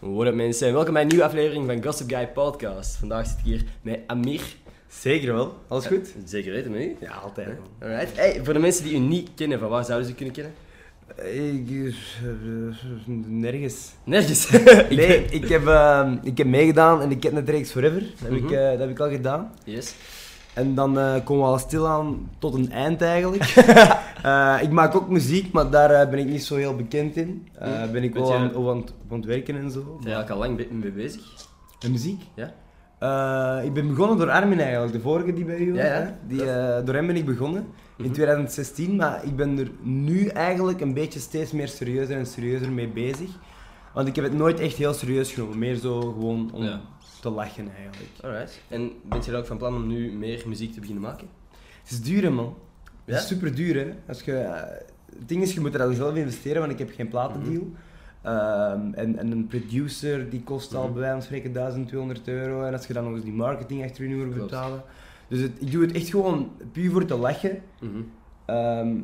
What mensen, en welkom bij een nieuwe aflevering van Gossip Guy Podcast. Vandaag zit ik hier met Amir. Zeker wel. Alles goed? Zeker weten, met u? Ja, altijd. Alright. Hey, voor de mensen die u niet kennen, van waar zouden ze kunnen kennen? Ik, eh, nergens. Nergens. Nee, ik heb, ehm, ik heb meegedaan in de Ketnet Forever. Dat heb, ik, Mhm. eh, dat heb ik al gedaan. Yes. En dan eh, komen we al stilaan tot een eind eigenlijk. Eh, ik maak ook muziek, maar daar eh, ben ik niet zo heel bekend in. Mhm. ben ik wel aan, aan, het- aan het werken en zo. Ben je al lang mee bezig? En muziek? Ja? Ik ben begonnen door Armin eigenlijk, de vorige die bij u was. Ja, ja. Die, door hem ben ik begonnen in Mhm. 2016, maar ik ben er nu eigenlijk een beetje steeds meer serieuzer en serieuzer mee bezig. Want ik heb het nooit echt heel serieus genomen, meer zo gewoon om Ja. te lachen eigenlijk. Alright. En bent je dan ook van plan om nu meer muziek te beginnen maken? Het is duur man. Ja? is super duur hè. Als je, het ding is, je moet er dan zelf investeren, want ik heb geen platendeal. Ehm, en, en een producer die kost al Mhm. bij wijze van spreken 1200 euro. En als je dan nog eens die marketing achter je moet betalen. Dus het, ik doe het echt gewoon puur voor te lachen. Mhm. Ehm,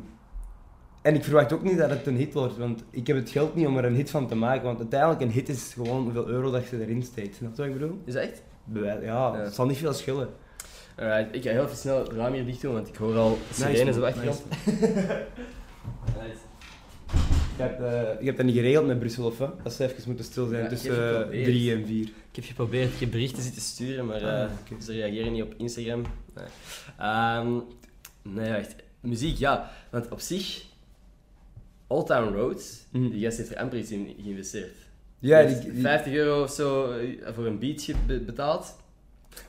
en ik verwacht ook niet dat het een hit wordt, want ik heb het geld niet om er een hit van te maken. Want uiteindelijk een hit is gewoon hoeveel euro dat je erin steekt. Snap je wat ik bedoel? Is dat echt? Ja, Ja. het zal niet veel schillen. Alright. Ik ga heel even snel het raam hier dicht doen, want ik hoor al sirenes op de man, achtergrond. Je hebt, je hebt dat niet geregeld met Brussel, of wat? Dat ze even moeten stil zijn Ja, tussen geprobeerd. eh, drie en vier. Ik heb geprobeerd, heb berichten zitten sturen, maar Ah, eh, ze reageren niet op Instagram. Nee. Ehm, nee, echt. Muziek, ja. Want op zich, Old Town Road, Mhm. die gast heeft er amper iets in geïnvesteerd. Ja, die, die- 50 euro of zo eh, voor een beatje be- betaald.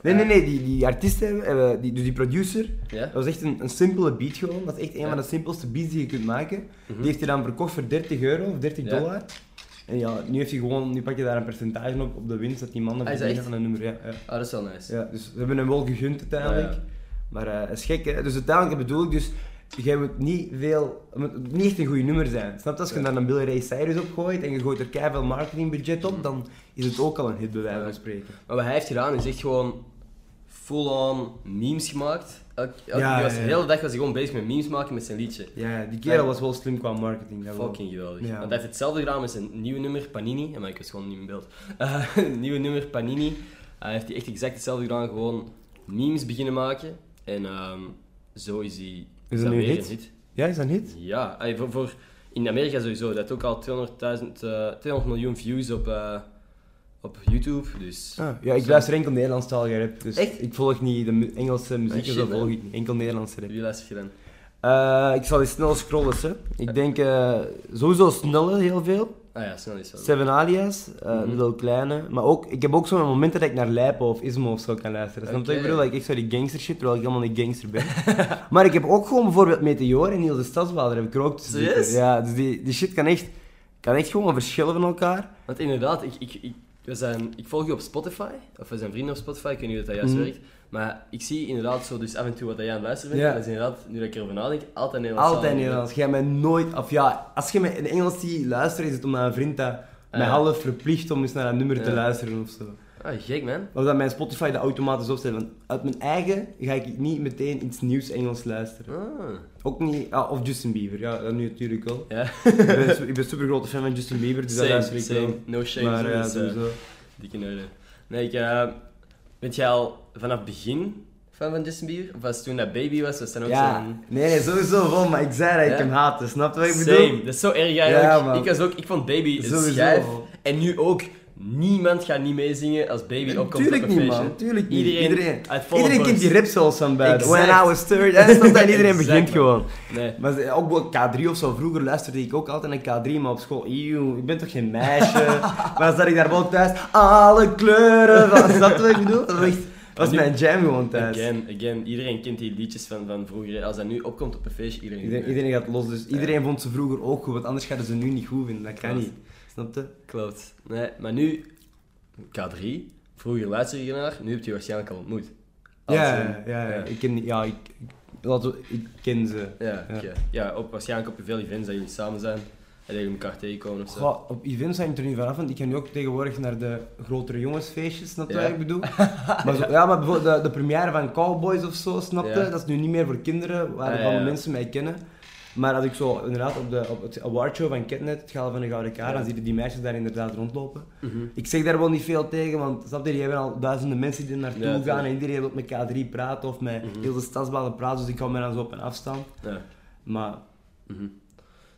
Nee, nee, nee, die, die artiesten, hebben- die, dus die producer, Ja? dat was echt een, een simpele beat gewoon. Dat is echt een Ja. van de simpelste beats die je kunt maken. Mhm. Die heeft hij dan verkocht voor 30 euro of 30 Ja. dollar. En ja, nu, heeft hij gewoon, nu pak je daar een percentage op, op de winst dat die mannen Ah, verdienen aan een nummer. Ja, ja. Ah, dat is wel nice. Ja, dus we hebben hem wel gegund uiteindelijk. Maar eh, het is gek, hè. Dus uiteindelijk bedoel ik dus... Jij moet niet veel... Het moet niet echt een goed nummer zijn. Snap je? Als je dan een Billy Ray Cyrus opgooit en je gooit er keiveel marketingbudget op, dan is het ook al een hit, bij wijze van spreken. Maar wat hij heeft gedaan, is echt gewoon full-on memes gemaakt. Ja, die was, De hele dag was hij gewoon bezig met memes maken met zijn liedje. Ja, die kerel was wel slim qua marketing. dat wel. Fucking geweldig. Want hij heeft hetzelfde gedaan met zijn nieuwe nummer, Panini. En maar ik was gewoon niet in beeld. Eh, nieuwe nummer, Panini. Hij heeft hij echt exact hetzelfde gedaan. Gewoon memes beginnen maken. En ehm, zo is hij Is dat nu een hit? Ja, is dat een hit? Ja, voor, voor, in Amerika sowieso. Dat ook al 200.000, eh 200 miljoen views op, eh, op YouTube. Dus Ah, ja, ik luister enkel Nederlandstalige rap. Dus Echt? ik volg niet de Engelse muziek, Ah, of shit, zo volg ik. Enkel Nederlandse rap. wie luistert je dan? Eh, ik zal eens snel scrollen, hè. Ik denk eh, sowieso snelle heel veel. Ah ja, snel is wel. Seven Alias, Mhm. Little Kleine. Maar ook, ik heb ook zo'n momenten dat ik naar Lijpen of Ismo of zo kan luisteren. Snap je wat ik bedoel? Dat ik echt zo die gangster shit, terwijl ik helemaal niet gangster ben. maar ik heb ook gewoon bijvoorbeeld Meteor en Niels de Stadsbader heb ik er ook tussen zitten. Ja, dus die, die shit kan echt, kan echt gewoon verschillen van elkaar. Want inderdaad, ik, ik, ik, we zijn, ik volg je op Spotify. Of we zijn vrienden op Spotify, ik weet niet hoe dat juist Mhm. werkt. Maar ik zie inderdaad zo dus af en toe wat jij aan het luisteren bent. Ja. Dat is inderdaad, nu dat ik erover nadenk, altijd Nederlands. Altijd Nederlands. Jij mij nooit, of ja, als je mij in Engels ziet luisteren, is het omdat een vriend dat mij ja. half verplicht om eens naar een nummer te luisteren of zo. Ah, gek man. Of dat mijn Spotify dat automatisch opzet. Want uit mijn eigen ga ik niet meteen iets nieuws Engels luisteren. Ah. Ook niet, ah, of Justin Bieber, ja, dat nu natuurlijk wel. Ja, ik, ben, ik ben super grote fan van Justin Bieber, dus dat same, luister ik same. wel. No shame. Maar ja, dus, eh, sowieso. dikke orde. Nee, ik... bent jij al vanaf het begin fan van Justin Bieber? Of was het toen dat baby was, was dan ook Ja, zo'n... nee, nee, sowieso wel, maar ik zei dat ik hem haatte, snap je wat ik bedoel? Same, dat is zo erg eigenlijk. Ik, was ook, ik vond Baby een schijf. En nu ook, niemand gaat niet meezingen als Baby opkomt Tuurlijk op een niet, feestje. man. Tuurlijk niet. Iedereen, Iedereen, iedereen kent die rap zelfs van buiten. When I was 30, en? En iedereen Exact, begint man. gewoon. Nee. Maar ook wel K3 of zo, vroeger luisterde ik ook altijd naar K3, maar op school, eeuw, ik ben toch geen meisje? maar dan zat ik daar wel thuis, alle kleuren van, snap je wat ik bedoel? Dat was, echt, dat was nu- mijn jam gewoon thuis. Again, again, iedereen kent die liedjes van, van vroeger. Als dat nu opkomt op een feestje, iedereen... Iedereen, iedereen gaat los, dus iedereen vond ze vroeger ook goed, want anders gaan ze nu niet goed vinden, dat kan niet. Snap je? Klopt. Nee, maar nu, K3, vroeger luister je naar, nu heb je waarschijnlijk al ontmoet. Als Ja, ja, ja, ik ken, ja, ik, ik, ik ken ze. Ja, Ja. ja op, waarschijnlijk op veel events dat jullie samen zijn en dat jullie elkaar tegenkomen of zo. Goh, op events hangt er niet vanaf, want ik ga nu ook tegenwoordig naar de grotere jongensfeestjes, snap je Ja. wat ik bedoel? maar zo, ja, maar bijvoorbeeld de, de première van Cowboys of zo, snap je? Ja. Dat is nu niet meer voor kinderen, waar Ah, van ja. mensen mij kennen. Maar als ik zo inderdaad op, de, op het awardshow van Ketnet, het Gala van de Gouden Kaar, dan zie je die meisjes daar inderdaad rondlopen. Mhm. Ik zeg daar wel niet veel tegen, want snap je, die hebben al duizenden mensen die er naartoe Ja, gaan en iedereen wil met K3 praten of met Mhm. heel de stadsbaden praten, dus ik hou me dan zo op een afstand. Ja. Maar Mhm.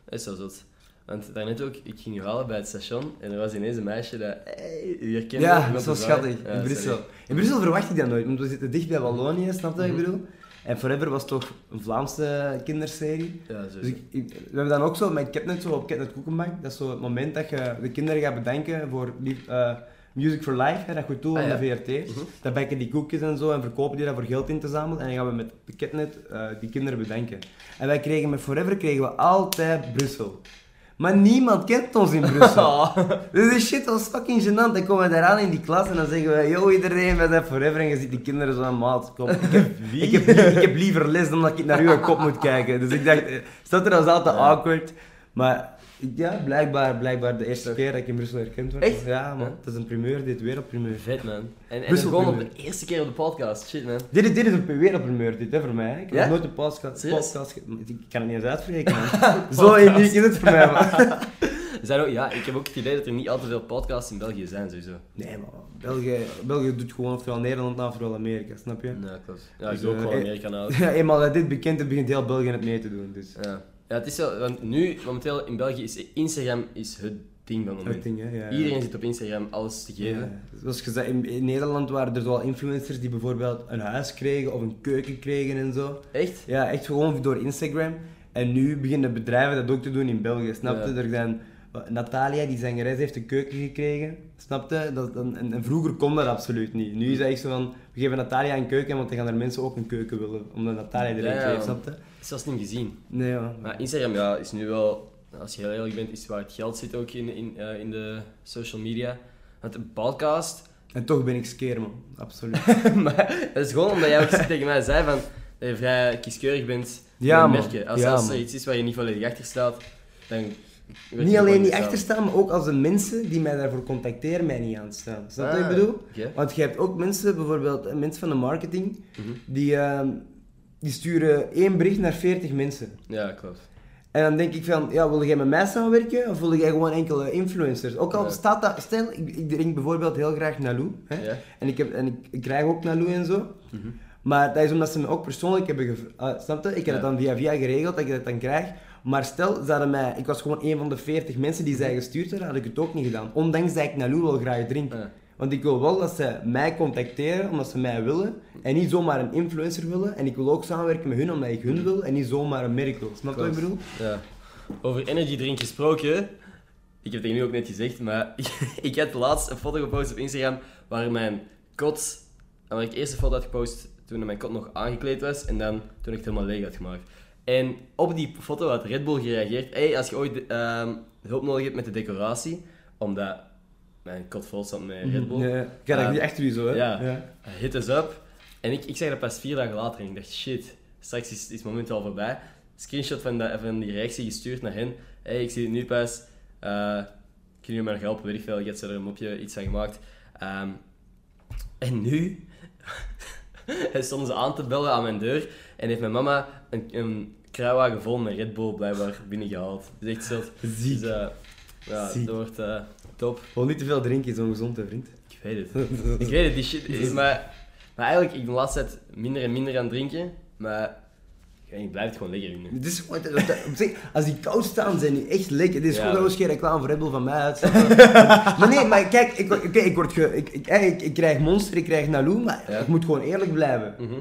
Dat is zo zot. Want daarnet ook, ik ging nu halen bij het station en er was ineens een meisje dat, hey, u herkende ja, zo te schattig, in. Brussel. In Brussel verwacht ik dat nooit, want we zitten dicht bij Wallonië, snap je wat ik Mhm. bedoel? En Forever was toch een Vlaamse kinderserie. Ja, zo. Dus ik, ik- we hebben dan ook zo met Ketnet zo op Ketnet Koekenbank, dat is zo het moment dat je de kinderen gaat bedanken voor lief- eh, Music for Life, hè, dat goed toe Ah, aan de VRT. Mhm. Dan bakken die koekjes en zo en verkopen die dat voor geld in te zamelen. En dan gaan we met de Ketnet eh, die kinderen bedanken. En wij kregen met Forever kregen we altijd Brussel. Maar niemand kent ons in Brussel. Oh. Dus die shit was fucking gênant. Dan komen we daar aan in die klas en dan zeggen we, yo iedereen, wij zijn Forever. En je ziet die kinderen zo aan maat. Kom, ik heb, ik, heb, li- ik heb liever les dan dat ik naar uw kop moet kijken. Dus ik dacht, eh, staat er als altijd awkward. Maar ja, blijkbaar, blijkbaar de eerste keer dat ik in Brussel herkend werd. Echt? Ja, man. Het is een primeur, dit wereldprimeur. Vet man. En, en gewoon op de eerste keer op de podcast. Shit man. Dit is, dit is een wereldprimeur, dit, hè, voor mij. Ik heb Ja? nooit een podcast... Serieus? podcast ik kan het niet eens uitspreken, man. Zo uniek is het voor mij, man. Zijn ook, ja, ik heb ook het idee dat er niet al te veel podcasts in België zijn sowieso. Nee, man. België, België doet gewoon ofwel Nederland aan, ofwel Amerika, snap je? Ja, klopt. Ja, ik Dus, doe ook gewoon eh, Amerika nou. Ja, eenmaal dat dit bekend is, begint heel België het mee te doen. Dus. Ja. Ja, het is zo, want nu, momenteel in België is Instagram is het ding van het Dat moment. ding, hè. Ja, ja. Iedereen zit op Instagram alles te geven. Ja. Zoals gezegd, in, in Nederland waren er wel influencers die bijvoorbeeld een huis kregen of een keuken kregen en zo. Echt? Ja, echt gewoon door Instagram. En nu beginnen bedrijven dat ook te doen in België, snap je? Ja. Er zijn... Natalia, die zangeres, heeft een keuken gekregen. Snap je? Dat, en, en- vroeger kon dat absoluut niet. Nu is het echt zo van, we geven Natalia een keuken, want dan gaan er mensen ook een keuken willen. Omdat Natalia er eentje heeft, snap je? Zelfs niet gezien. Nee, ja. Maar Instagram ja, is nu wel, als je heel eerlijk bent, is waar het geld zit ook in, in, eh, in de social media. Want een podcast, En toch ben ik skeer, man. Absoluut. maar dat is gewoon omdat jij ook tegen mij zei van, dat je vrij kieskeurig bent Ja, man. merken. Als, Ja, als er iets is waar je niet volledig achter staat, dan... niet alleen gewoon niet staan. achter staan, maar ook als de mensen die mij daarvoor contacteren mij niet aanstaan. Snap je wat ik Ah, bedoel? Want je hebt ook mensen, bijvoorbeeld eh, mensen van de marketing, Mhm. die, ehm, die sturen één bericht naar 40 mensen. Ja, klopt. En dan denk ik van, ja, wil jij met mij samenwerken of wil jij gewoon enkele influencers? Ook al Ja. staat dat, stel, ik, ik drink bijvoorbeeld heel graag Naloo, hè? Ja. En, ik, heb, en ik, ik krijg ook Naloo en zo. Mhm. Maar dat is omdat ze me ook persoonlijk hebben gevraagd. snap je? Ik heb Ja. het dan via via geregeld dat ik dat dan krijg. Maar stel, ze hadden mij, ik was gewoon een van de 40 mensen die zij gestuurd hadden, had ik het ook niet gedaan. Ondanks dat ik Naloo wel graag drink. Want ik wil wel dat ze mij contacteren omdat ze mij willen. En niet zomaar een influencer willen. En ik wil ook samenwerken met hun omdat ik hun wil. En niet zomaar een merk wil. Snap je wat ik bedoel? Ja. Over energy drink gesproken. Ik heb het nu ook net gezegd, maar ik had laatst een foto gepost op Instagram waar mijn kot, waar ik eerst een foto had gepost toen mijn kot nog aangekleed was en dan toen ik het helemaal leeg had gemaakt. En op die foto had Red Bull gereageerd, hey, als je ooit ehm, hulp nodig hebt met de decoratie, omdat mijn kot vol stond met Red Bull, Ja, ik ga dat Ah. niet achter u zo, hè? Ja. hit us up. En ik, ik zag dat pas vier dagen later en ik dacht, shit, straks is, is het moment al voorbij. Screenshot van, de, van die reactie gestuurd naar hen. Hey, ik zie het nu pas. Eh kunnen jullie mij nog helpen? Weet ik veel. Ik had ze er een mopje iets van gemaakt. Ehm, en nu stonden ze aan te bellen aan mijn deur en heeft mijn mama een, een kruiwagen vol met Red Bull blijkbaar binnengehaald. Dat is echt zot. Ziek. Dus, eh, ja, Ziek. dat wordt eh, top. Gewoon niet te veel drinken is ongezond, hè, vriend. Ik weet het. Ik weet het, die shit is maar... Maar eigenlijk, ik ben de laatste tijd minder en minder aan het drinken, maar... Ik, ik blijf het gewoon lekker zich, als die koud staan, zijn die echt lekker. Dit is Ja. gewoon geen reclame voor Red Bull van mij uit. maar nee, maar kijk, ik, oké, ik, word ge, ik, ik, ik, ik krijg Monster, ik krijg Naloo, maar Ja. ik moet gewoon eerlijk blijven. Mhm.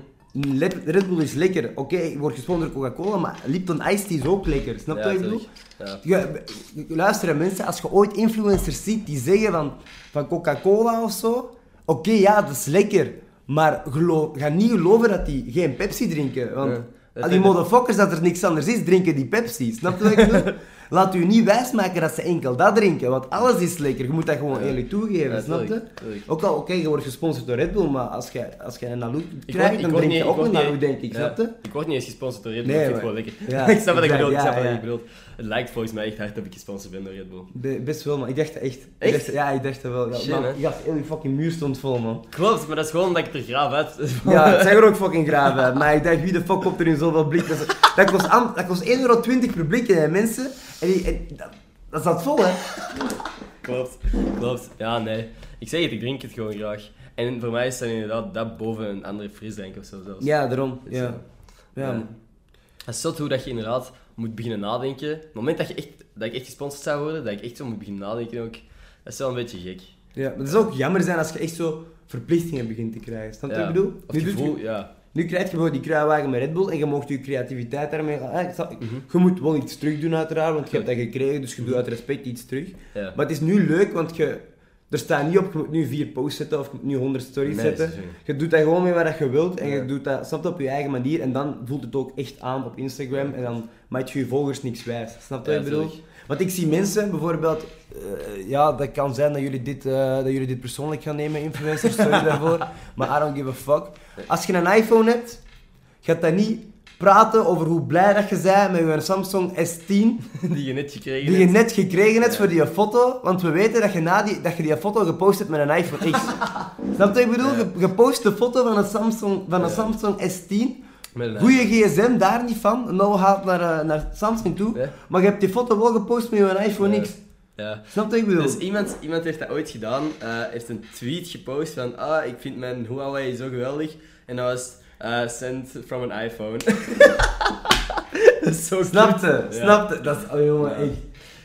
Red Bull is lekker. Oké, ik word gesponsord door Coca-Cola, maar Lipton Ice Tea is ook lekker. Snap je Ja, wat ik bedoel? Ja. Je, luister mensen, als je ooit influencers ziet die zeggen van, van Coca-Cola of zo, oké, ja, dat is lekker. Maar geloof, ga niet geloven dat die geen Pepsi drinken. Want Ja, al die motherfuckers dat er niks anders is, drinken die Pepsi. Snap je wat ik bedoel? Laat u niet wijsmaken dat ze enkel dat drinken, want alles is lekker. Je moet dat gewoon eerlijk toegeven, Ja, snap je? tuurlijk, tuurlijk. Ook al, oké, je wordt gesponsord door Red Bull, maar als jij als jij een Ik krijgt, word- dan drink je ook een Naloo, denk ik, ja, snap je? Ik word niet eens gesponsord door Red Bull, Nee, ik vind het gewoon lekker. Ik snap wat ik bedoel, ik snap wat ik bedoel. Het lijkt volgens mij echt hard dat ik gesponsord ben door Red Bull. Be- best wel, man. Ik dacht echt. Ik Echt? dacht- ja, ik dacht dat wel. Ja, Shit, man, ja, heel die fucking muur stond vol, man. Klopt, maar dat is gewoon omdat ik er graaf uit. Ja, het zag er ook fucking graaf uit. Maar ik dacht, wie de fuck komt er in zoveel blik? Dat Dat kost, am- dat kost 1,20 euro per blikje, hè, mensen. En, die, en dat, dat staat vol, hè. Klopt, klopt. Ja, nee. Ik zeg het, ik drink het gewoon graag. En voor mij is dat inderdaad dat boven een andere frisdrank of zo zelfs. Ja, daarom. Dus, Ja. eh, Ja. ja. Het is zot hoe dat je inderdaad moet beginnen nadenken. Op het moment dat, je echt, dat ik echt gesponsord zou worden, dat ik echt zo moet beginnen nadenken ook, dat is wel een beetje gek. ja. Maar het zou ook jammer zijn als je echt zo verplichtingen begint te krijgen. Snap je wat ik bedoel? Of Nu, gevoel, je, ja. nu krijg je bijvoorbeeld die kruiwagen met Red Bull en je mocht je creativiteit daarmee... Ik snap- Mhm. Je moet wel iets terug doen uiteraard, want je hebt dat gekregen, dus je doet uit respect iets terug. ja. Maar het is nu leuk, want je, er staat niet op, je moet nu vier posts zetten of je moet nu 100 stories Nee, zetten. Je doet dat gewoon mee wat je wilt en Ja. je doet dat snap je, op je eigen manier en dan voelt het ook echt aan op Instagram en dan maakt je je volgers niks wijs. Snap je wat ik bedoel? Want ik zie mensen bijvoorbeeld, eh, ja, dat kan zijn dat jullie, dit, eh, dat jullie dit persoonlijk gaan nemen, influencers, sorry daarvoor, maar I don't give a fuck. Als je een iPhone hebt, gaat dat niet praten over hoe blij dat je bent met je Samsung S10 Die je net gekregen die je hebt. net gekregen hebt Ja. voor die foto, want we weten dat je, na die, dat je die foto gepost hebt met een iPhone X. Snap je wat ik bedoel? Je, je post de foto van een Samsung, van een. Samsung S10. Met een Goeie gsm, daar niet van. Nou gaat naar, eh, naar Samsung toe. Ja. Maar je hebt die foto wel gepost met je iPhone Ja. X. Ja. Snap je wat ik bedoel? Dus iemand, iemand heeft dat ooit gedaan, eh, heeft een tweet gepost van ah, ik vind mijn Huawei zo geweldig. En dat was eh, sent from an iPhone. dat is zo Snap cute. je? Ja. Snap je? Dat is, oh jongen, echt.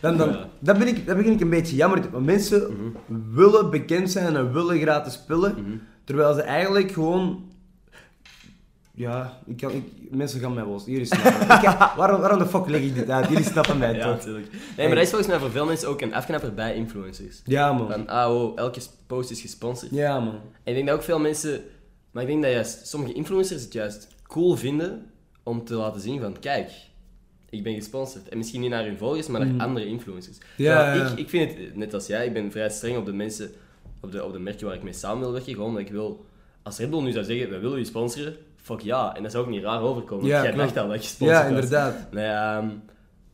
Dan, dan, dat, ben ik, dat begin ik een beetje jammer Want mensen Mhm. willen bekend zijn en willen gratis spullen. Mhm. Terwijl ze eigenlijk gewoon... Ja, ik kan, ik, mensen gaan mij wel... Jullie snappen. waarom, waarom de fuck leg ik dit uit? Jullie snappen mij Ja, toch? Nee, maar dat is volgens mij voor veel mensen ook een afknapper bij influencers. Ja, man. Van, ah, wow, elke post is gesponsord. Ja, man. En ik denk dat ook veel mensen... Maar ik denk dat juist sommige influencers het juist cool vinden om te laten zien van, kijk, ik ben gesponsord. En misschien niet naar hun volgers, maar naar Mhm. andere influencers. Ja. Ik, ik vind het, net als jij, ik ben vrij streng op de mensen, op de, op de merken waar ik mee samen wil werken. Gewoon ik wil... Als Red Bull nu zou zeggen, wij willen je sponsoren, fuck ja. En dat zou ook niet raar overkomen. want Ja, jij klopt. dacht al dat je gesponsord Ja, inderdaad. Nee, ehm,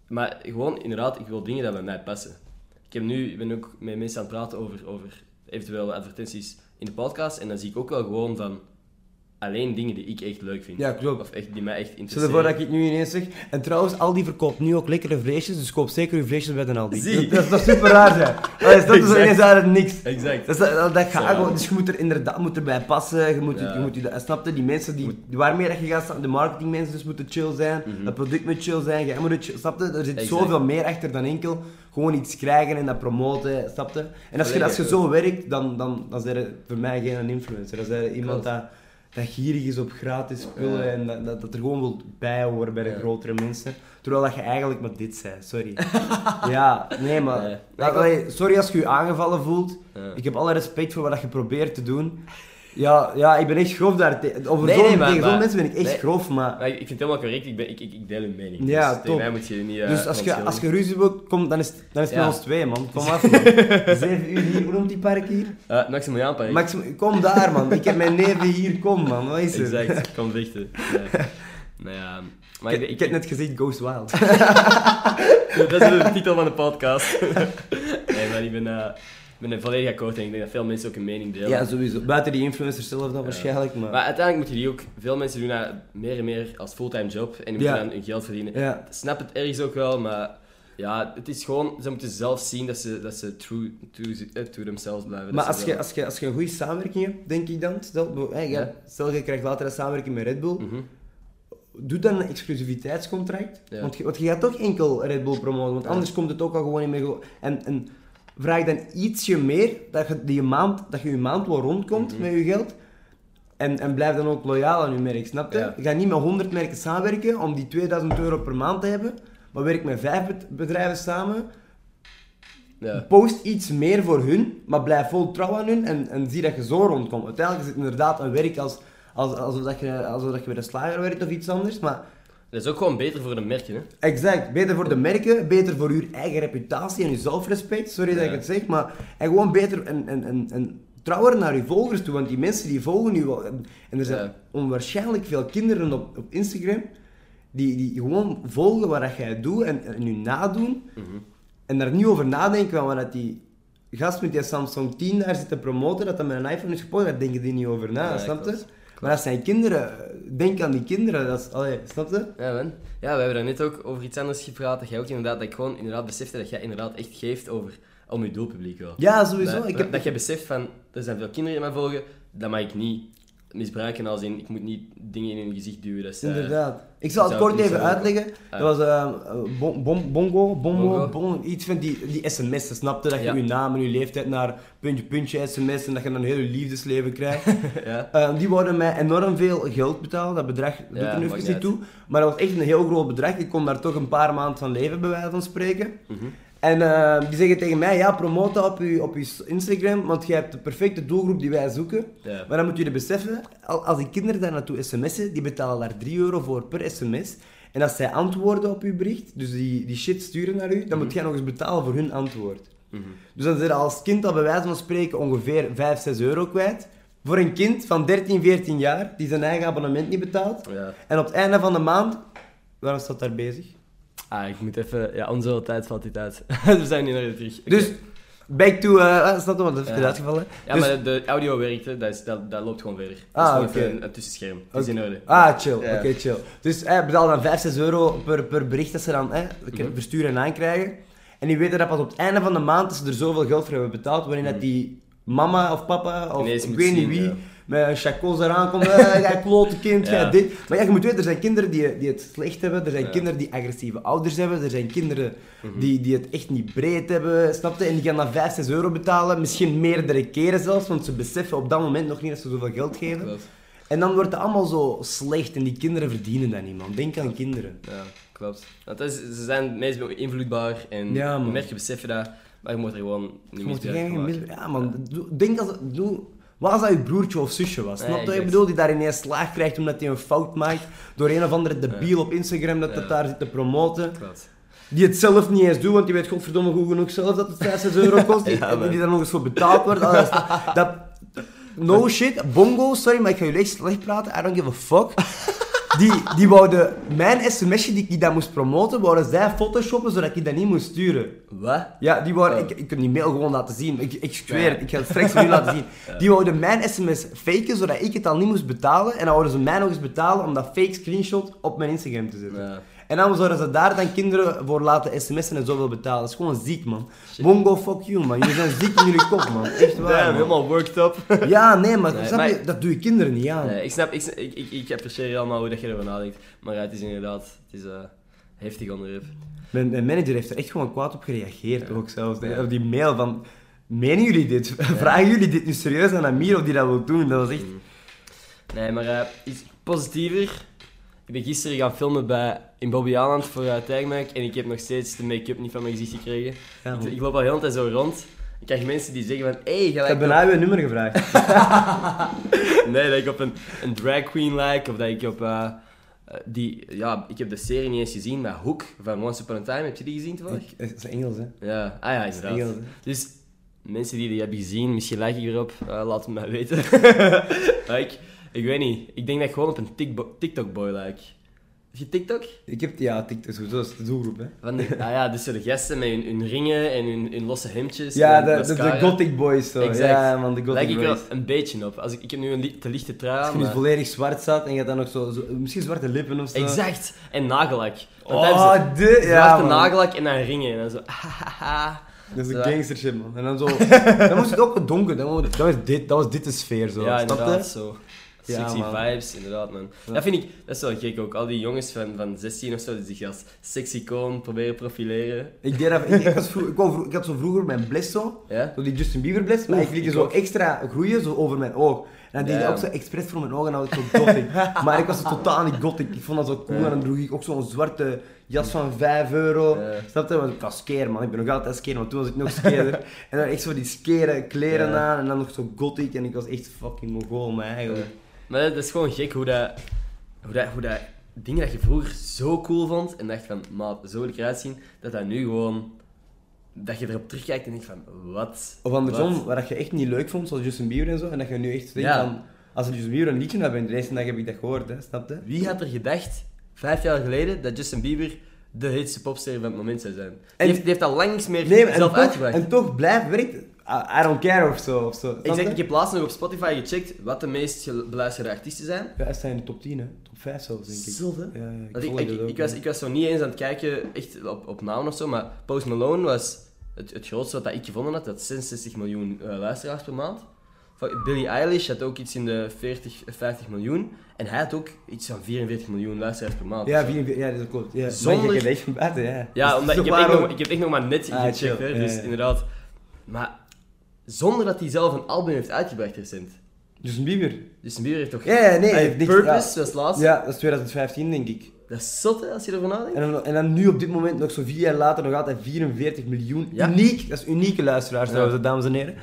maar gewoon, inderdaad, ik wil dingen dat bij mij passen. Ik, heb nu, ik ben ook met mensen aan het praten over, over eventuele advertenties in de podcast. En dan zie ik ook wel gewoon van alleen dingen die ik echt leuk vind. Ja, klopt. Of echt, die mij echt Stel interesseren. ervoor dat ik het nu ineens zeg. En trouwens, Aldi verkoopt nu ook lekkere vleesjes, dus koop zeker uw vleesjes bij de Aldi. Zie. Dat, dat is super raar, zijn. Dat is, dat ineens uit niks. Exact. Dat, is- dat, dat gaat gewoon, dus je moet er inderdaad moet erbij passen. Je moet, je, Ja. je moet je, snap je, die mensen die, waarmee dat je gaat staan, de marketingmensen dus moeten chill zijn, Mhm. het product moet chill zijn, jij moet het chill, snap je? Er zit Exact. zoveel meer achter dan enkel gewoon iets krijgen en dat promoten, snap je? En als je, als je zo werkt, dan, dan, dan zijn er voor mij geen influencer. Dan zijn er iemand dat, dat gierig is op gratis spullen en dat, dat, dat er gewoon wil bij horen bij de grotere mensen. Terwijl dat je eigenlijk maar dit zei, sorry. ja, nee, maar... Nee. sorry als je je aangevallen voelt. Ik heb alle respect voor wat je probeert te doen. Ja, ja ik ben echt grof daar. Over Nee, zo'n- nee, maar- tegen zo'n mensen ben ik echt nee. grof, maar... Maar ik vind het helemaal correct, ik, ben, ik, ik, ik deel uw mening. Ja, dus top. tegen mij moet je niet... eh, dus als je, als je ruzie wilt, kom, dan is het, dan is het Ja. ons twee, man. Kom af, man. Zeven uur hier. Hoe noemt die park hier? Maxim, kom daar, man. Ik heb mijn neven hier. Kom, man. Wat is er? Exact, kom dichter. Nee. Nou ja, maar Ik, ik, ik heb net gezegd Ghost Wild. dat is de titel van de podcast. nee, maar ik ben, eh, ben er volledig akkoord en ik denk dat veel mensen ook een mening delen. ja, sowieso. Buiten die influencers zelf dan waarschijnlijk, maar... Maar uiteindelijk moet je die ook... Veel mensen doen dat meer en meer als fulltime job en die moeten dan hun geld verdienen. Ja. Ik snap het ergens ook wel, maar... Ja, het is gewoon... Ze moeten zelf zien dat ze, dat ze true to, eh, to themselves blijven. Maar als je, als, je, als je een goede samenwerking hebt, denk ik dan, stel, hey, ja, Ja. stel je krijgt later een samenwerking met Red Bull, Mhm. doe dan een exclusiviteitscontract. Ja. Want, je, want je gaat toch enkel Red Bull promoten, want anders komt het ook al gewoon niet meer. En, en vraag dan ietsje meer, dat je, die maand, dat je je maand wel rondkomt Mhm. met je geld. En, en blijf dan ook loyaal aan je merk, snap je? Ja. Je gaat niet met 100 merken samenwerken om die 2000 euro per maand te hebben, maar werk met vijf bed- bedrijven samen. Ja. Post iets meer voor hun, maar blijf vol trouw aan hun en, en zie dat je zo rondkomt. Uiteindelijk is het inderdaad een werk als, als, alsof, dat je, alsof dat je bij de slager werkt of iets anders, maar Dat is ook gewoon beter voor de merken, hè. exact. Beter voor de merken, beter voor je eigen reputatie en je zelfrespect, sorry dat ik het zeg, maar en gewoon beter en, en, en, en trouwer naar je volgers toe, want die mensen die volgen je wel. En, en er zijn Ja. onwaarschijnlijk veel kinderen op, op Instagram die, die gewoon volgen wat dat jij doet en, en je nadoen. Mhm. En daar niet over nadenken van wat die gast met die Samsung 10 daar zit te promoten, dat dat met een iPhone is gepost, daar denken die niet over na, Ja, snap je? Maar dat zijn kinderen. Denk aan die kinderen. Dat is, allee, snap je? Ja, man. Ja, we hebben net ook over iets anders gepraat. Dat jij ook inderdaad, dat ik gewoon inderdaad besefte dat jij inderdaad echt geeft over, om je doelpubliek wel. Ja, sowieso. Dat, ik heb, dat je beseft van, er zijn veel kinderen die mij volgen, dat mag ik niet misbruiken als in, ik moet niet dingen in hun gezicht duwen. Dat is, eh, Inderdaad. Ik zal het kort even uitleggen. Dat was eh, bom, bom, bongo, bongo, iets van die, die sms'en, snapte? Dat je Ja. je naam en je leeftijd naar puntje, puntje sms en dat je dan een heel je liefdesleven krijgt. ja. Eh, die wouden mij enorm veel geld betalen. Dat bedrag doe ik Ja, er nu even niet toe. Maar dat was echt een heel groot bedrag. Ik kon daar toch een paar maanden van leven, bij wijze van spreken. Mhm. En eh, die zeggen tegen mij, ja, promote dat op je, op je Instagram, want jij hebt de perfecte doelgroep die wij zoeken. Ja. Maar dan moet je beseffen, al- als die kinderen daar naartoe sms'en, die betalen daar 3 euro voor per sms. En als zij antwoorden op uw bericht, dus die, die shit sturen naar u, dan moet jij nog eens betalen voor hun antwoord. Mhm. Dus dan zit je als kind al bij wijze van spreken ongeveer 5, 6 euro kwijt. Voor een kind van 13, 14 jaar, die zijn eigen abonnement niet betaalt. Ja. En op het einde van de maand, waarom staat daar bezig? Ah, ik moet even... Ja, onze tijd valt dit uit. we zijn nu naar terug. Dus, back to, eh snap je wat, dat is Ja. even uitgevallen. Ja, Dus- maar de, de audio werkt, hè. Dat, is, dat, dat loopt gewoon verder. Ah, dat is oké. gewoon even een, een tussenscherm. Het is in orde. Ah, chill. Ja. Oké, chill. Dus hij betaalt dan 5, 6 euro per, per bericht dat ze dan hè, Mhm. versturen en aankrijgen. En die weten dat pas op het einde van de maand dat ze er zoveel geld voor hebben betaald, waarin dat die mama of papa of Mhm. Ineens ik weet niet zien, wie ja. Met een chacos eraan komt. Eh, jij klote kind, jij dit. Maar ja, je moet weten, er zijn kinderen die, die het slecht hebben, er zijn kinderen die agressieve ouders hebben, er zijn kinderen Mhm. die, die het echt niet breed hebben, snap je? En die gaan dan 5, 6 euro betalen, misschien meerdere keren zelfs, want ze beseffen op dat moment nog niet dat ze zoveel geld geven. Klopt. En dan wordt het allemaal zo slecht en die kinderen verdienen dat niet, man. Denk aan kinderen. Ja, klopt. Want dat is, ze zijn het meest beïnvloedbaar en Ja, man. merken, beseffen dat, maar je moet er gewoon niet Je mis- Ja, man. Doe- Denk als... Doe... Wat als dat je broertje of zusje was? Snap je wat ik bedoel? Die daar ineens slaag krijgt omdat hij een fout maakt door een of andere debiel op Instagram dat het daar zit te promoten. Klopt. Die het zelf niet eens doet, want die weet godverdomme goed genoeg zelf dat het 5, 6 euro kost. En die daar nog eens voor betaald wordt. Ah, dat, no shit. Bongo, sorry, maar ik ga jullie echt slecht praten. I don't give a fuck. Die, die wouden mijn sms'je die ik daar moest promoten, wouden zij photoshoppen zodat ik dat niet moest sturen. Wat? Ja, die wouden... Oh. Ik, ik kan die mail gewoon laten zien. Ik, ik zweer het, ik ga het straks voor u laten zien. Die wouden mijn sms faken, zodat ik het al niet moest betalen. En dan wouden ze mij nog eens betalen om dat fake screenshot op mijn Instagram te zetten. En dan zouden ze daar dan kinderen voor laten sms'en en zoveel betalen. Dat is gewoon ziek, man. Bongo, fuck you, man. Jullie zijn ziek in jullie kop, man. Echt waar, Ja, man. helemaal worked up. Ja, nee, maar, Nee, snap maar- je? Dat doe je kinderen niet aan. Nee, ik snap, ik, ik, ik, ik apprecieer allemaal hoe dat je erover nadenkt. Maar ja, het is inderdaad, het is een heftig onderwerp. Mijn, mijn manager heeft er echt gewoon kwaad op gereageerd, Ja. ook zelfs. Ja. Op die mail van... Menen jullie dit? Vragen jullie dit nu serieus aan Amir of die dat wil doen? Dat was echt... Mm. Nee, maar eh, iets positiever. Ik ben gisteren gaan filmen bij, in Bobby Aland voor uh, en ik heb nog steeds de make-up niet van mijn gezicht gekregen. Ja, ik, loop al heel de tijd zo rond. Ik krijg mensen die zeggen van, hé, hey, Ik heb bijna uw nummer gevraagd. Nee, dat ik op een, een drag queen lijk, of dat ik op... eh, eh, die, ja, ik heb de serie niet eens gezien, maar Hook van Once Upon a Time, heb je die gezien toevallig? Het is Engels, hè. Ja, ah ja, inderdaad. Engels. Dus mensen die die hebben gezien, misschien like ik erop, laat het mij weten. Ik, ik weet niet, ik denk dat ik gewoon op een TikTok-boy lijk. Heb je TikTok? Ik heb... Ja, TikTok, sowieso, dat is de doelgroep, hè. Van de, ah ja, dus zo de gasten met hun, hun ringen en hun, hun losse hemdjes. Ja, de, de, gothic boys, zo. Exact. Ja, man, de Lijk gothic ik er wel boys. een beetje op. Als ik, ik heb nu een li- te lichte trui Als je nu maar- volledig zwart staat en je hebt dan nog zo, zo misschien zwarte lippen of zo. Exact. En nagellak. Want dat Oh, ze. de... Ja, Zwarte nagellak en dan ringen. En dan zo... Dat is Zo. een gangster shit, man. En dan zo... dan moest het ook wat donker. Dan moet- dat, was dit, dat was dit de sfeer, zo. Ja, inderdaad, zo. Ja, Sexy man. vibes, inderdaad, man. Ja. Dat vind ik, dat is wel gek ook. Al die jongens van, van 16 of zo, die zich als sexy koon proberen profileren. Ik, deed dat, ik, ik, was vroeg- ik, had zo vroeger mijn bles zo. Ja? Zo die Justin Bieber bles, maar Oef, ik liet zo ook. extra groeien zo over mijn oog. En dan deed ik ook zo expres voor mijn ogen en ik zo gothic. maar ik was zo totaal niet gothic. Ik vond dat zo cool en dan droeg ik ook zo'n zwarte jas van 5 euro. Snap je? Want ik was skeer, man. Ik ben nog altijd skeer, want toen was ik nog skeerder. en dan echt zo die skere kleren aan en dan nog zo gothic. En ik was echt fucking mongool, man, eigenlijk. Maar dat is gewoon gek hoe dat, hoe dat, hoe dat dingen dat je vroeger zo cool vond en dacht van, maat, zo wil ik eruit zien, dat dat nu gewoon, dat je erop terugkijkt en denkt van, wat? Of andersom, Wat? waar dat je echt niet leuk vond, zoals Justin Bieber en zo. En dat je nu echt denkt Ja. van... Als Justin Bieber een liedje had, de eerste dag heb ik dat gehoord, hè. Snap je? Wie had er gedacht, vijf jaar geleden, dat Justin Bieber de heetste popster van het moment zou zijn? Die, En- heeft, die heeft al lang niks meer Nee, en zelf toch, uitgebracht. en toch blijft werkt. I, I don't care of zo. Of zo. Ik, zeg, ik heb laatst nog op Spotify gecheckt wat de meest beluisterde artiesten zijn. Ja, staat in de top 10, hè? Top 5 zelfs, denk ik. Hè? Ja, ja, ik, ik, volg ik, dat ook, ik, was, ik was zo niet eens aan het kijken echt op, op naam of zo, maar Post Malone was het, het grootste wat ik gevonden had. Dat had 66 miljoen eh, luisteraars per maand. Billie Eilish had ook iets in de 40, 50 miljoen. En hij had ook iets van 44 miljoen luisteraars per maand. Ja, of zo. 44, ja, dat klopt. Ja. Zonder- je echt van buiten, ja. Ja, omdat dat ik heb, echt toch nog, ik heb echt nog maar net Ah, gecheckt, hè, dus inderdaad. Maar zonder dat hij zelf een album heeft uitgebracht recent. Justin Bieber. Justin Bieber heeft toch... Ja, ja, nee. Hij heeft niks- Purpose was laatst. Ja, dat is 2015, denk ik. Dat is zot, hè, als je ervan nadenkt. En dan, en dan nu op dit moment, nog zo vier jaar later, nog altijd 44 miljoen. Ja. Uniek, dat is unieke luisteraars Ja. trouwens, dames en heren.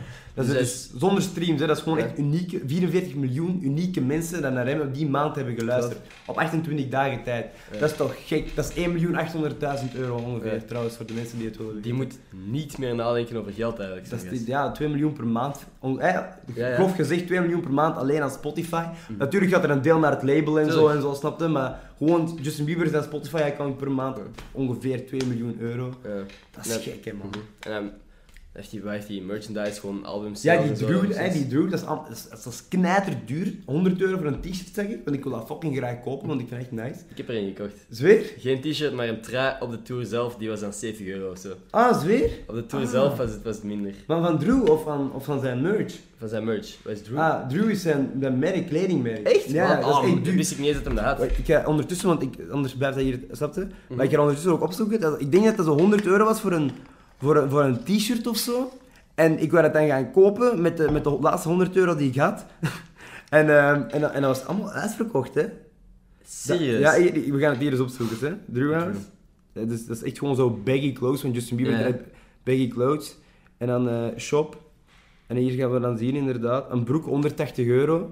Dat is, Dus dus zonder streams, hè, dat is gewoon Ja. echt unieke, 44 miljoen unieke mensen die naar hem op die maand hebben geluisterd. Op 28 dagen tijd. Ja. Dat is toch gek? Dat is 1.800.000 euro ongeveer, Ja. trouwens, voor de mensen die het willen Die weten. moet niet meer nadenken over geld eigenlijk. Dat is die- ja, 2 miljoen per maand. On- eh. Grof gezegd 2 miljoen per maand alleen aan Spotify. Natuurlijk gaat er een deel naar het label en zo en zo, snapte? Maar gewoon Justin Bieber zijn Spotify account per maand ongeveer 2 miljoen euro. Dat is gek, hè, man. Mhm. En heeft hij, waar heeft hij merchandise, gewoon albums. Ja, die Drew, hè, die Drew, dat is, dat is, dat is knijterduur. 100 euro voor een t-shirt, zeg ik. Want ik wil dat fucking graag kopen, want ik vind het echt nice. Ik heb er een gekocht. Zweer? Geen t-shirt, maar een trui op de tour zelf, die was dan 70 euro of zo. Ah, zweer? Op de tour Ah. zelf was het, was het minder. Maar van Drew of van, of van zijn merch? Van zijn merch. Wat is Drew? Ah, Drew is zijn, zijn merk, kledingmerk. Echt? Ja, Man, dat is echt duur. wist ik niet eens dat hem dat had. Wacht, Ik ga ondertussen, want ik, anders blijft dat hier, snapte? Mhm. Maar ik ga ondertussen ook opzoeken. Dat, ik denk dat dat zo 100 euro was voor een, voor een, voor een t-shirt of zo. En ik wou dat dan gaan kopen met de, met de laatste 100 euro die ik had. en, ehm, en, dat- en dat was allemaal uitverkocht, hè? Serieus? Ja, we gaan het hier eens opzoeken, hè? Drew House. Ja, dus, dat is echt gewoon zo baggy clothes van Justin Bieber. Draait Baggy clothes. En dan eh, shop. En hier gaan we dan zien, inderdaad. Een broek 180 euro.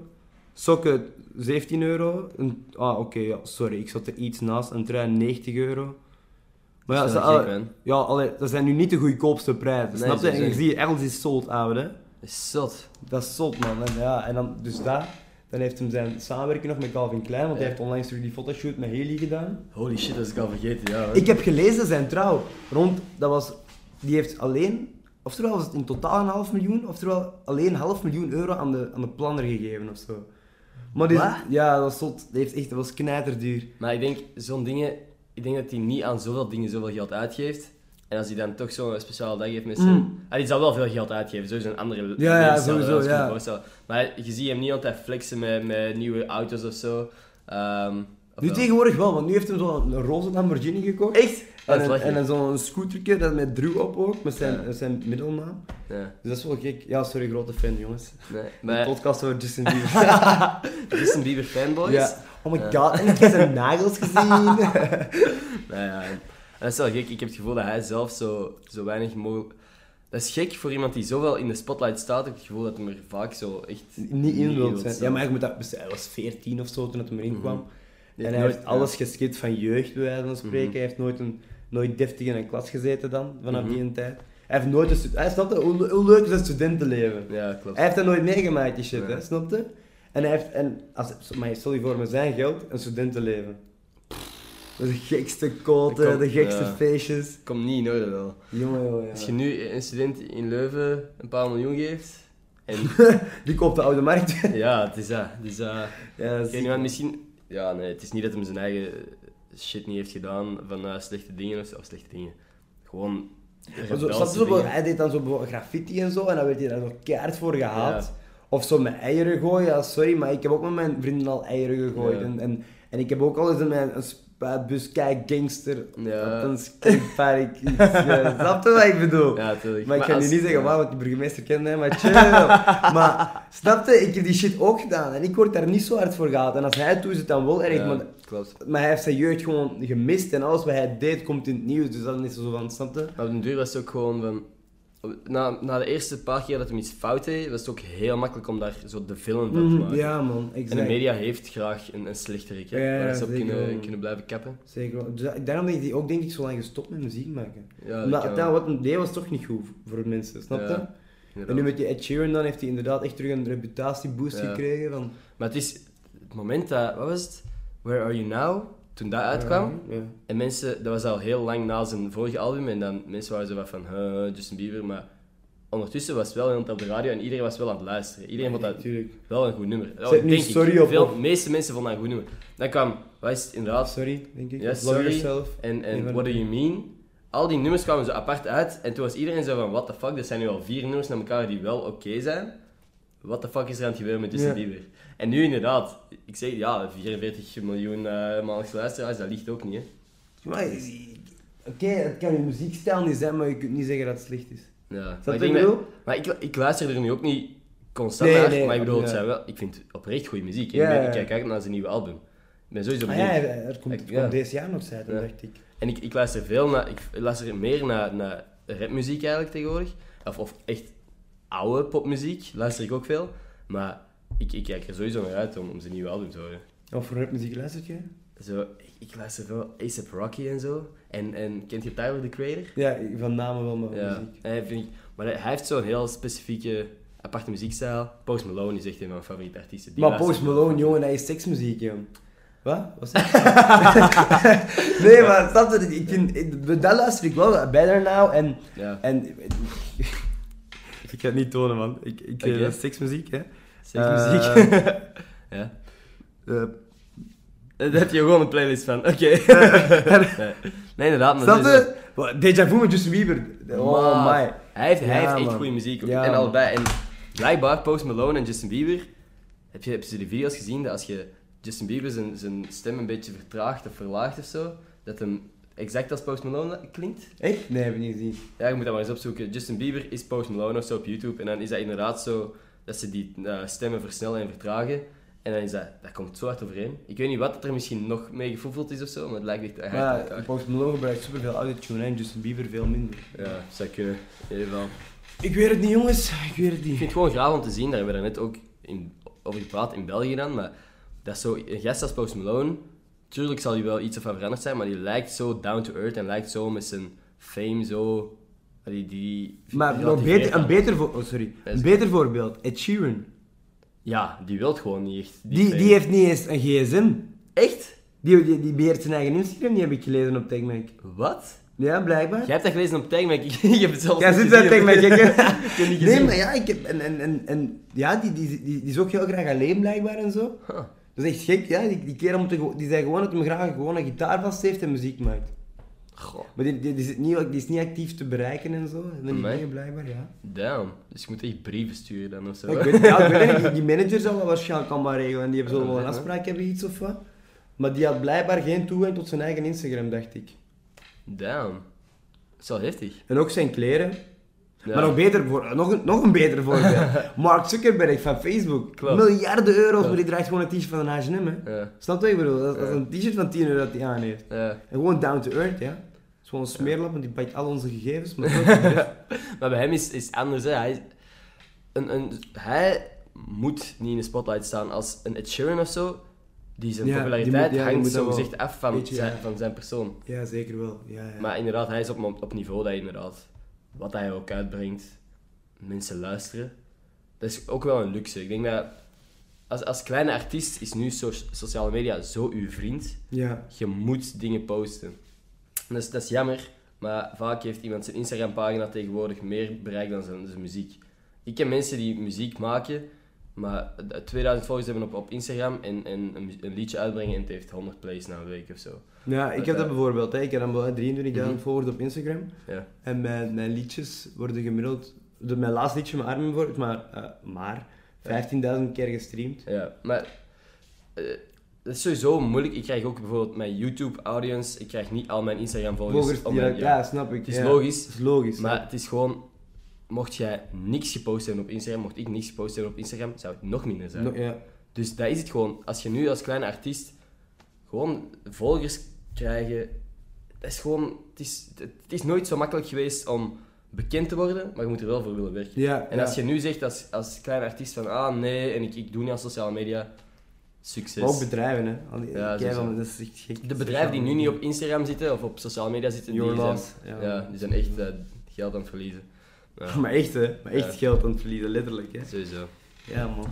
Sokken 17 euro. Een, ah, oké, ja, sorry. Ik zat er iets naast. Een trui 90 euro. Maar ja, Dat ze, is alle- man. ja dat zijn nu niet de goedkoopste prijzen. Nee, snap je? En je ziet, alles is sold out, hè? Is zot. Dat is zot, man. En, ja, en dan, dus daar. Dan heeft hem zijn samenwerking nog met Calvin Klein, want hij heeft onlangs die fotoshoot met Haley gedaan. Holy shit, dat is ik al vergeten, ja. hoor. Ik heb gelezen zijn trouw. Rond, dat was, die heeft alleen, oftewel was het in totaal een half miljoen, oftewel alleen een half miljoen euro aan de, aan de planner gegeven of zo. Maar die, ja, dat was zot. Die heeft echt, dat was knijterduur. Maar ik denk, zo'n dingen... Ik denk dat hij niet aan zoveel dingen zoveel geld uitgeeft. En als hij dan toch zo'n speciale dag heeft met zijn... Mm. Ah, die zal wel veel geld uitgeven, sowieso een andere Ja, sowieso, ja. Maar je ziet hem niet altijd flexen met, met nieuwe auto's of zo. Ehm, of Nu wel? tegenwoordig wel, want nu heeft hij zo'n een roze Lamborghini gekocht. Echt? En, een, en zo'n scootertje dat met Drew op ook, met zijn, Ja. zijn middelnaam. Ja, Dus dat is wel gek. Ja, sorry, grote fan, jongens. nee. Een Maar podcast over Justin Bieber. Justin Bieber fanboys? ja. Oh my god, en ik heb zijn nagels gezien. Nou ja, en dat is wel gek. Ik heb het gevoel dat hij zelf zo, zo weinig mogelijk... Dat is gek voor iemand die zoveel in de spotlight staat. Ik heb het gevoel dat hij er vaak zo echt niet in wil zijn. Ja, maar ik moet dat, hij was 14 of zo toen het hem erin kwam. Die En hij heeft alles geskipt van jeugd, bij wijze van spreken. Mhm. Hij heeft nooit, een, nooit deftig in een klas gezeten dan, vanaf Mhm. die tijd. Hij heeft nooit een Hij snapte hoe, hoe leuk is het studentenleven. Ja, klopt. Hij heeft dat nooit meegemaakt, die shit, Ja. hè, snapte? En hij heeft, en als, maar sorry voor met zijn geld, een studentenleven. De gekste koten, komt- de gekste ja. feestjes. Komt niet in orde wel. Jongen, jongen, ja. Als je nu een student in Leuven een paar miljoen geeft... En Die koopt de oude markt. ja, het is dat. Dus, uh, ja, dat is misschien... Ja, nee, het is niet dat hij zijn eigen shit niet heeft gedaan van slechte dingen of, zo- of slechte dingen. Gewoon zo, zo, hij deed dan zo graffiti en zo, en dan werd hij daar zo keihard voor gehaald. Of zo met eieren gooien, ja, sorry, maar ik heb ook met mijn vrienden al eieren gegooid. Ja. En, en, en ik heb ook al eens in mijn een spuitbus, kijk, gangster, Ja. op een skatepark ja, snap je wat ik bedoel? Ja, natuurlijk. Maar ik ga nu niet zeggen, ja. wauw, want die burgemeester kent maar chill. maar snap je, ik heb die shit ook gedaan en ik word daar niet zo hard voor gehaald. En als hij het doet, is het dan wel erg, maar, klopt. maar hij heeft zijn jeugd gewoon gemist en alles wat hij deed komt in het nieuws, dus dat is zo van, snap je? Maar op den duur was het ook gewoon van... Na, na de eerste paar keer dat hij iets fout deed, was het ook heel makkelijk om daar zo de film van te Mhm, maken. ja man, exact. En de media heeft graag een, een slechterik, hè, Ja, waar ze op kunnen, kunnen blijven kappen. Zeker wel. Dus dat- daarom heeft hij ook denk ik zo lang gestopt met muziek maken. Ja, dat wat hij deed was toch niet goed voor mensen, snap je? Ja, En nu met die Ed Sheeran dan heeft hij inderdaad echt terug een reputatieboost Ja. gekregen. Van, Maar het is het moment dat, wat was het? Where Are You Now? Toen dat uitkwam. Ja. En mensen, dat was al heel lang na zijn vorige album. En dan mensen waren zo wat van, huh, Justin Bieber. Maar ondertussen was het wel iemand op de radio en iedereen was wel aan het luisteren. Iedereen vond dat wel een goed nummer. Oh, Zet nu denk Sorry ik. op, Veel, De meeste mensen vonden dat een goed nummer. Dan kwam, wat is het inderdaad? Sorry, denk ik. Ja, sorry. En, en What Do You Mean? Al die nummers kwamen zo apart uit. En toen was iedereen zo van, what the fuck, er zijn nu al vier nummers naar elkaar die wel oké zijn. What the fuck is er aan het gebeuren met Justin. Bieber? En nu inderdaad, ik zeg ja, 44 miljoen uh, maandelijks luisteraars, dat ligt ook niet. Hè. Maar, Oké, het kan je muziekstijl niet zijn, maar je kunt niet zeggen dat het slecht is. Ja. Maar, ik, denk dat- maar ik, ik luister er nu ook niet constant Nee, naar, nee, maar ik bedoel, het ja. zijn wel, ik vind oprecht goede muziek. Ja, ik, ben- ik kijk uit naar zijn nieuwe album. Ik ben sowieso Ah benieuwd. ja, er komt, Ik- het ja. komt deze jaar nog zijn, Ja. dacht ik. En ik, ik luister veel naar, ik luister meer naar, naar rapmuziek eigenlijk tegenwoordig. Of, of echt oude popmuziek luister ik ook veel. Maar ik, ik kijk er sowieso naar uit om, om zijn nieuwe album te horen. Wat voor rapmuziek luistert je? Zo, ik, ik luister veel A$AP Rocky en zo. En, en kent je Tyler, the Creator? Ja, van namen wel, maar Ja, muziek. hij vind ik, maar hij hij heeft zo'n heel specifieke, aparte muziekstijl. Post Malone is echt een van mijn favoriete artiesten. Die Maar luister Post Malone, jongen, hij is seksmuziek, joh. Wat? Zeg je? nee, maar snap je, ik vind, ik- dat luister ik wel, Better Now, en... Ja, en ik ga het niet tonen, man. Ik, ik, dat is seksmuziek, hè. Seksmuziek. Eh, ja. Eh, Daar heb je gewoon een playlist van. Oké. nee. nee, inderdaad. Maar snap je? Deja Vu met Justin Bieber. Oh, Maar my. Hij heeft, hij heeft echt goede muziek. Ja, en allebei. En blijkbaar Post Malone en Justin Bieber. Heb je, heb je de video's gezien dat als je Justin Bieber zijn, zijn stem een beetje vertraagt of verlaagt of zo, dat hem exact als Post Malone klinkt? Echt? Nee, heb ik niet gezien. Ja, je moet dat maar eens opzoeken. Justin Bieber is Post Malone of zo op YouTube. En dan is dat inderdaad zo dat ze die eh, stemmen versnellen en vertragen. En dan is dat, dat komt zo hard overeen. Ik weet niet wat er misschien nog mee gevoefeld is of zo, maar het lijkt echt hard elkaar. Post Malone gebruikt superveel autotune en Justin Bieber veel minder. Ja, zou kunnen. In ieder geval. Ik weet het niet, jongens. Ik weet het Ik niet. vind het gewoon graag om te zien, daar hebben we net ook in, over gepraat in België dan, maar dat is zo, een gast als Post Malone, tuurlijk zal hij wel iets van veranderd zijn, maar die lijkt zo down to earth en lijkt zo met zijn fame zo... Die, die, Maar nog beter, een, beter voor, oh, sorry. Een beter voorbeeld. Ed Sheeran. Ja, die wil gewoon niet echt. Die, die heeft niet eens een gsm. Echt? Die, die, die beheert zijn eigen Instagram, die heb ik gelezen op TechMac. Wat? Ja, blijkbaar. Jij hebt dat gelezen op TagMac, ik, ik heb het zelfs Jij zit bij gezien. TechMac, ik heb- Nee, maar ja, ik heb... En, en, en, en ja, die, die, die, die is ook heel graag alleen, blijkbaar, en zo. Huh. Dat is echt gek, ja. Die, die kerel moet, die zei gewoon dat hij graag gewoon een gitaar vast heeft en muziek maakt. Goh, Maar die, die, die, zit niet, die is niet actief te bereiken en zo. En die Amai. dingen blijkbaar, ja. damn. Dus je moet echt brieven sturen dan of zo. Ik weet, ja, ik weet niet, die, manager zal dat waarschijnlijk allemaal regelen en die hebben zo wel een afspraak hebben, iets of wat. Maar die had blijkbaar geen toegang tot zijn eigen Instagram, dacht ik. Damn. Dat is wel heftig. En ook zijn kleren. Ja. Maar nog, beter voor, nog, een, nog een beter voorbeeld. Mark Zuckerberg van Facebook. Klopt. Miljarden euro's, Ja. maar die draagt gewoon een t-shirt van een H&M. Ja. Snap je wat ik bedoel? Dat, is- dat is een t-shirt van 10 euro dat hij aan heeft. En gewoon down to earth, ja. Het is gewoon een smeerlap, want die pakt al onze gegevens. Maar bij hem is is het anders. Hè. Hij, een, een, hij moet niet in de spotlight staan als een Ed Sheeran of zo. Die zijn die populariteit moet- hangt zo gezegd af van, zijn, van zijn persoon. ja, zeker wel. Ja, ja. Maar inderdaad, hij is op, op niveau dat inderdaad, wat hij ook uitbrengt, mensen luisteren. Dat is ook wel een luxe. Ik denk dat als, als kleine artiest is nu so- sociale media zo uw vriend. ja. Je moet dingen posten. En dat, is, dat is jammer, maar vaak heeft iemand zijn Instagram-pagina tegenwoordig meer bereik dan zijn, zijn muziek. Ik ken mensen die muziek maken, maar eh, 2000 volgers hebben op, op Instagram en, en een, een liedje uitbrengen en het heeft 100 plays na een week of zo. Ja, ik Dat, heb dat eh, bijvoorbeeld. Hè. Ik heb dan wel 23.000 Mhm. volgers op Instagram. Ja. En mijn, mijn liedjes worden gemiddeld... De, mijn laatste liedje, mijn arm bijvoorbeeld, maar, eh, maar 15.000 keer gestreamd. Ja, maar eh, dat is sowieso moeilijk. Ik krijg ook bijvoorbeeld mijn YouTube-audience, ik krijg niet al mijn Instagram-volgers. Volgers, dat- ja, snap ik. Het is ja. logisch, Het is logisch. Maar ja. het is gewoon, mocht jij niks gepost hebben op Instagram, mocht ik niks gepost hebben op Instagram, zou het nog minder zijn. No- ja. Dus dat is het gewoon. Als je nu als kleine artiest gewoon volgers krijgen, dat is gewoon, het is, het is nooit zo makkelijk geweest om bekend te worden, maar je moet er wel voor willen werken. Ja, En ja. als je nu zegt als, als kleine artiest van, ah nee, en ik, ik doe niet aan sociale media, succes. Maar ook bedrijven, hè. Al die, Ja, dat is echt gek. de bedrijven die nu niet op Instagram zitten of op sociale media zitten, die zijn, ja, die zijn echt eh, geld aan het verliezen. Ja, Maar echt, hè. Maar echt geld aan het verliezen, letterlijk, hè. sowieso. Ja, man.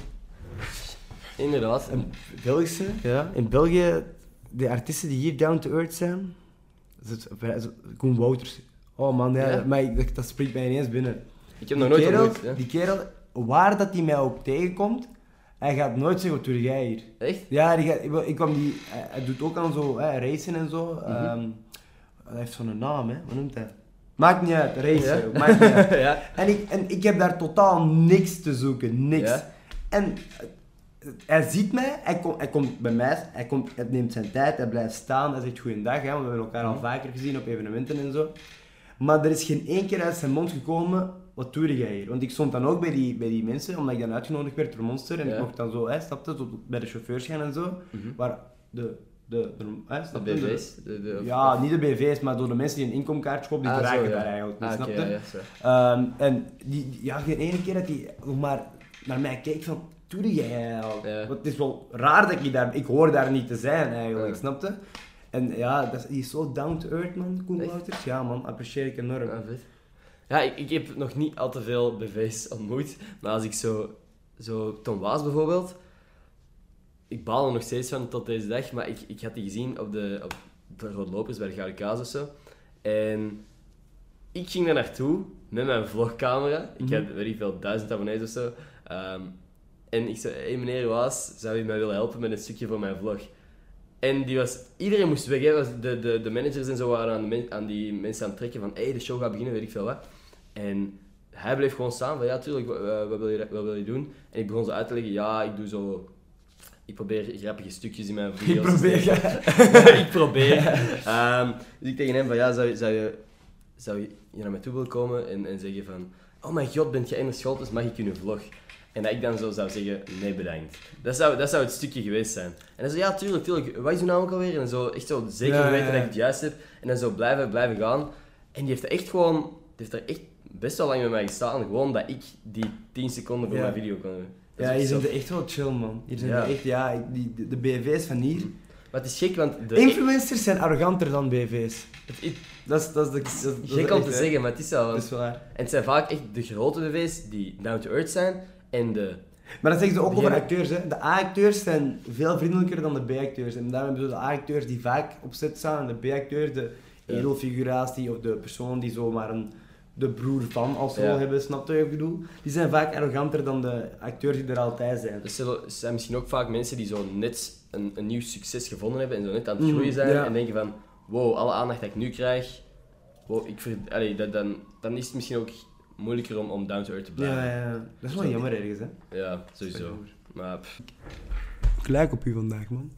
Inderdaad. En Belgische, ja. In België, de artiesten die hier down to earth zijn, Koen Wouters. Oh man, ja, Ja? Maar dat, dat springt mij ineens binnen. Ik heb nog nooit kerel, ontmoet. Ja. Die kerel, waar dat hij mij ook tegenkomt, hij gaat nooit zeggen, wat doe jij hier? Echt? Ja, die gaat, ik, ik kwam die, hij, hij doet ook aan zo hè, racen en zo. Mhm. Ehm, hij heeft zo'n naam, hè. Wat noemt hij? Maakt niet uit, racen. Ja. Maakt niet uit. ja. En ik, en ik heb daar totaal niks te zoeken, niks. Ja. En eh, hij ziet mij, hij, komt hij komt bij mij, hij, komt, hij neemt zijn tijd, hij blijft staan, hij zegt goeiedag, hè, want we hebben elkaar al Mhm. vaker gezien op evenementen en zo. Maar er is geen één keer uit zijn mond gekomen, wat doe jij hier? Want ik stond dan ook bij die, bij die mensen, omdat ik dan uitgenodigd werd door Monster, en ik mocht dan zo, hè, snapte, tot bij de chauffeurs gaan en zo, Mhm. waar de, de, de, De BV's? De, de, ja, niet de BV's, maar door de mensen die een inkomkaartje kopen, die Ah, dragen zo, ja. daar eigenlijk. Ah, snap je? ja. Ehm, en die, die- ja, geen ene keer dat hij nog maar naar mij keek van, doe jij? Ja. Want het is wel raar dat ik daar, ik hoor daar niet te zijn eigenlijk, snapte? En ja, dat is, die is zo down to earth man, Koen Echt? Wouters. Ja man, apprecieer ik enorm. Ja, vet. Ja, ik, ik heb nog niet al te veel BV's ontmoet, maar als ik zo, zo Tom Waas bijvoorbeeld, ik baal er nog steeds van tot deze dag, maar ik, ik had die gezien op de, op de bij de Gouden Kaas of zo. En ik ging daar naartoe met mijn vlogcamera. Ik Mhm. had, weet ik veel, duizend abonnees of zo. Ehm, en ik zei, hey meneer Waas, zou u mij willen helpen met een stukje voor mijn vlog? En die was, iedereen moest weg. Hè. De, de, de managers en zo waren aan, men- aan die mensen aan het trekken van hey, de show gaat beginnen, weet ik veel wat. En hij bleef gewoon staan van ja, tuurlijk, wat, wat- wat wil, je, wat wil je doen? En ik begon zo uit te leggen, ja, ik doe zo... Ik probeer grappige stukjes in mijn Ik video's te probeer, steken. ja. ik probeer. Ehm, dus ik tegen hem van ja, zou, je- zou, je, zou je naar mij toe willen komen en, en zeggen van oh mijn god, bent jij in de school, dus mag ik uw vlog? En dat ik dan zo zou zeggen, nee bedankt. Dat zou, dat zou het stukje geweest zijn. En hij zei, ja tuurlijk, tuurlijk, wat is uw naam ook alweer? En zo, echt zo zeker ja, weten ja. dat ik het juist heb. En dan zo blijven, blijven gaan. En die heeft er echt gewoon, die heeft er echt best wel lang met mij gestaan. Gewoon dat ik die 10 seconden voor Ja. mijn video kon doen. Ja, hier echt zijn ze echt wel chill man. Hier zijn Ja. echt, ja, die, de, de BV's van hier. Maar het is gek, want de, Influencers zijn arroganter dan BV's. het Dat is, dat is, de, dat is, dat is gek om te zeggen, maar het is. Dat want- is waar. En het zijn vaak echt de grote BV's die down to earth zijn en de... Maar dat zeggen ze ook over acteurs. Hè. De A-acteurs zijn veel vriendelijker dan de B-acteurs. En daarom hebben ze de A-acteurs die vaak op set staan en de B-acteurs de edelfiguratie of de persoon die zomaar een, de broer van als rol Ja. hebben, snap je wat ik bedoel? Die zijn vaak arroganter dan de acteurs die er altijd zijn. Er zullen- er zijn misschien ook vaak mensen die zo net een, een nieuw succes gevonden hebben en zo net aan het Mm, groeien zijn ja. en denken van wow, alle aandacht die ik nu krijg, wow, ik ver, allee, dat, dan, dan is het misschien ook moeilijker om, om down to earth te blijven. Ja, ja, ja. Dat is wel Zo. jammer ergens, hè. Ja, sowieso. Maar, pff. Ik lijk op u vandaag, man.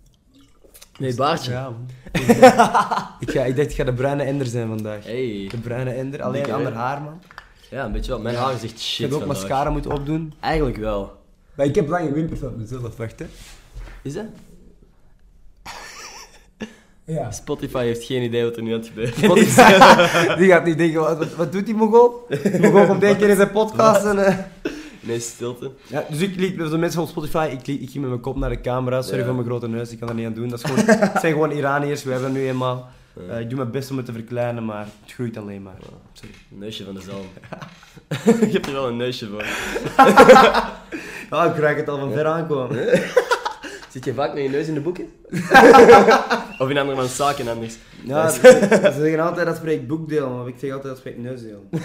Nee, baardje. Ja, man. ik, ga, ik dacht, ik ga de bruine ender zijn vandaag. Hey. De bruine ender, alleen Dikke, ander haar, man. Ja, een beetje wel. Mijn haar is echt Ik shit heb ook vandaag. mascara moeten opdoen. Eigenlijk wel. Maar ik heb lange wimpers van mezelf, wacht, hè. Is dat? Ja. Spotify heeft geen idee wat er nu aan het gebeuren is. die gaat niet denken, wat, wat, wat doet die Mogol? Die Mogol komt één keer in zijn podcast en... eh, Nee, stilte. Ja, dus ik liet, de mensen van Spotify, ik, liet- ik ging met mijn kop naar de camera. Sorry Ja. voor mijn grote neus, ik kan er niet aan doen. Dat is gewoon, het zijn gewoon Iraniërs, we hebben nu eenmaal. Ja. Eh, ik doe mijn best om het te verkleinen, maar het groeit alleen maar. Sorry. Een neusje van de zalm. Je hebt er wel een neusje voor. Ah, ik ruik het al van ver aankomen. Zit je vaak met je neus in de boeken? of in andermans zaken anders? Ja, ze, ze zeggen altijd dat spreekt boekdeel, maar ik zeg altijd dat spreekt neusdeel.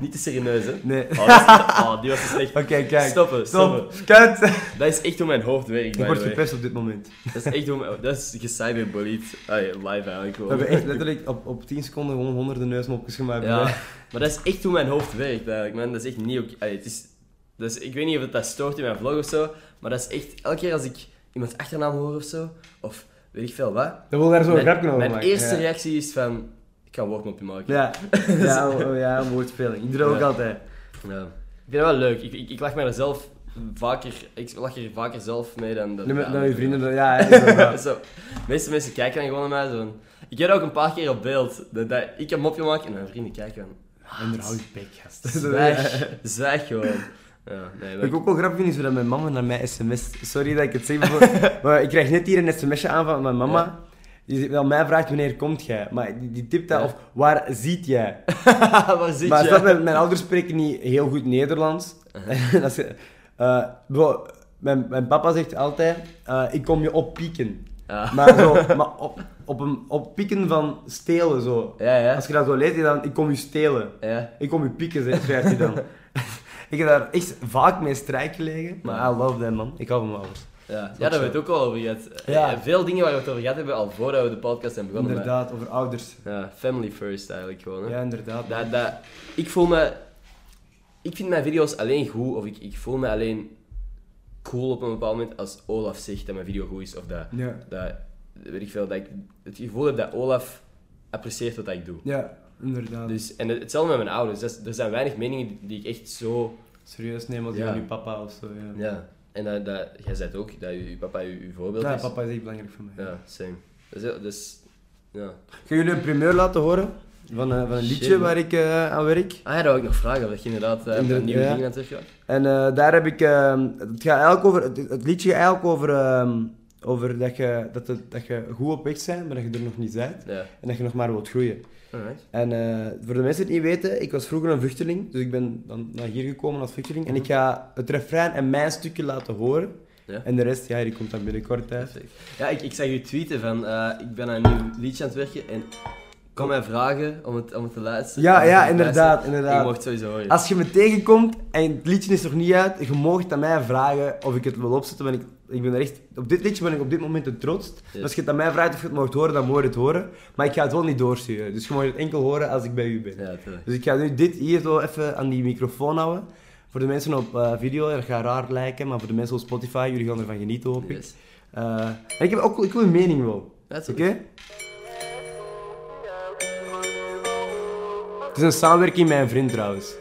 Niet te serieus, hè? Nee. Oh, dat is- oh, die was te slecht. Oké, kijk. Stoppen, Stop. stoppen. Kut. Dat is echt hoe mijn hoofd werkt, Ik word gepest op dit moment. Dat is echt hoe mijn... Dat is gecyberbullied. Ja, live eigenlijk We gewoon. hebben echt letterlijk op, op 10 seconden gewoon honderden neusmopjes gemaakt. Ja, maar dat is echt hoe mijn hoofd werkt eigenlijk, man. Dat is echt niet oké. Het is... Dus ik weet niet of het dat stoort in mijn vlog of zo, maar dat is echt... Elke keer als ik iemands achternaam hoor of zo, of weet ik veel wat, Dan wil daar zo'n mijn, grapje over mijn maken. eerste ja. reactie is van... Ik ga een woordmopje maken. Ja, ja, oh, oh, ja, een woordspeling. Ik doe dat ook Ja. altijd. Ja. Ik vind dat wel leuk. Ik, ik, ik lach me er zelf vaker... Ik lach er vaker zelf mee dan... dan met ja, dan je vrienden, dan- ja, inderdaad. zo. De meeste mensen kijken dan gewoon naar mij zo. Ik heb dat ook een paar keer op beeld. Dat, dat ik een mopje maak en mijn vrienden kijken van... En hou je bek, gast. Zwijg. Zwijg gewoon. Ja, nee, Wat ik ook wel grappig vind, is hoe dat mijn mama naar mij sms. Sorry dat ik het zeg, maar, ik krijg net hier een sms'je aan van mijn mama. Die wel mij vraagt wanneer komt jij, maar die, die tipt dat Ja. of waar ziet jij? Waar maar je? snap je, mijn ouders spreken niet heel goed Nederlands. Uh-huh. Dat is, eh, bro, mijn, mijn papa zegt altijd, eh, ik kom je oppieken. Ja. Maar, zo, maar op, op, een, op pieken van stelen zo. Ja, ja. Als je dat zo leest, dan ik kom u stelen. Ja. Ik kom u pieken, schrijft hij dan. Ik heb daar echt vaak mee strijk gelegen. Maar I love that man. Ik hou van alles. Ja, ja ook daar hebben we het ook al over gehad. Ja. Veel dingen waar we het over gehad hebben al voordat we de podcast zijn begonnen. maar- Inderdaad, over ouders. Ja, family first eigenlijk gewoon. Hè. Ja, inderdaad. Dat, dat, ik voel me... Ik vind mijn video's alleen goed, of ik, ik voel me alleen cool op een bepaald moment als Olaf zegt dat mijn video goed is. Of dat, Ja. dat weet ik veel, dat ik het gevoel heb dat Olaf apprecieert wat ik doe. Ja, inderdaad. Dus, en het- hetzelfde met mijn ouders. Dus, er zijn weinig meningen die, die ik echt zo... Serieus nemen als die Ja. van je papa of zo. Ja, Ja. En dat, dat, jij zei het ook, dat je, je papa je, je voorbeeld Ja, is. papa is echt belangrijk voor mij. Ja, same. Dus, ja, dus ja. Ga jullie een primeur laten horen? Van, eh, van een liedje waar ik eh, aan werk. Ah ja, dat wil ik nog vragen, dat je inderdaad uh, Inderdaad, nieuwe ja. dingen aan het terug En eh, daar heb ik... ehm, het, gaat eigenlijk over, het, het liedje gaat eigenlijk over, ehm, over dat, je, dat, dat je goed op weg bent, maar dat je er nog niet bent. Ja. En dat je nog maar wilt groeien. Alright. En eh, voor de mensen die het niet weten, ik was vroeger een vluchteling. Dus ik ben dan naar hier gekomen als vluchteling. En ik ga het refrein en mijn stukje laten horen. Ja. En de rest, ja, die komt dan binnenkort uit. Perfect. Ja, ik, ik zag je tweeten van, eh, ik ben aan een nieuw liedje aan het werken en kom mij vragen om het, om het te luisteren. Ja, ja, inderdaad, inderdaad. Je mocht sowieso horen. Als je me tegenkomt en het liedje is nog niet uit, je mag aan mij vragen of ik het wil opzetten. Want ik, ik ben er echt, op dit liedje ben ik op dit moment het trotst. Yes. Als je het aan mij vraagt of je het mag horen, dan moet je het horen. Maar ik ga het wel niet doorsturen. Dus je mag het enkel horen als ik bij u ben. Ja. Dus ik ga nu dit hier zo even aan die microfoon houden. Voor de mensen op eh, video, dat gaat raar lijken, maar voor de mensen op Spotify, jullie gaan ervan genieten hoop ik. Yes. Eh, en ik heb ook ik wil een mening wel. Oké? Het is een samenwerking met een vriend trouwens.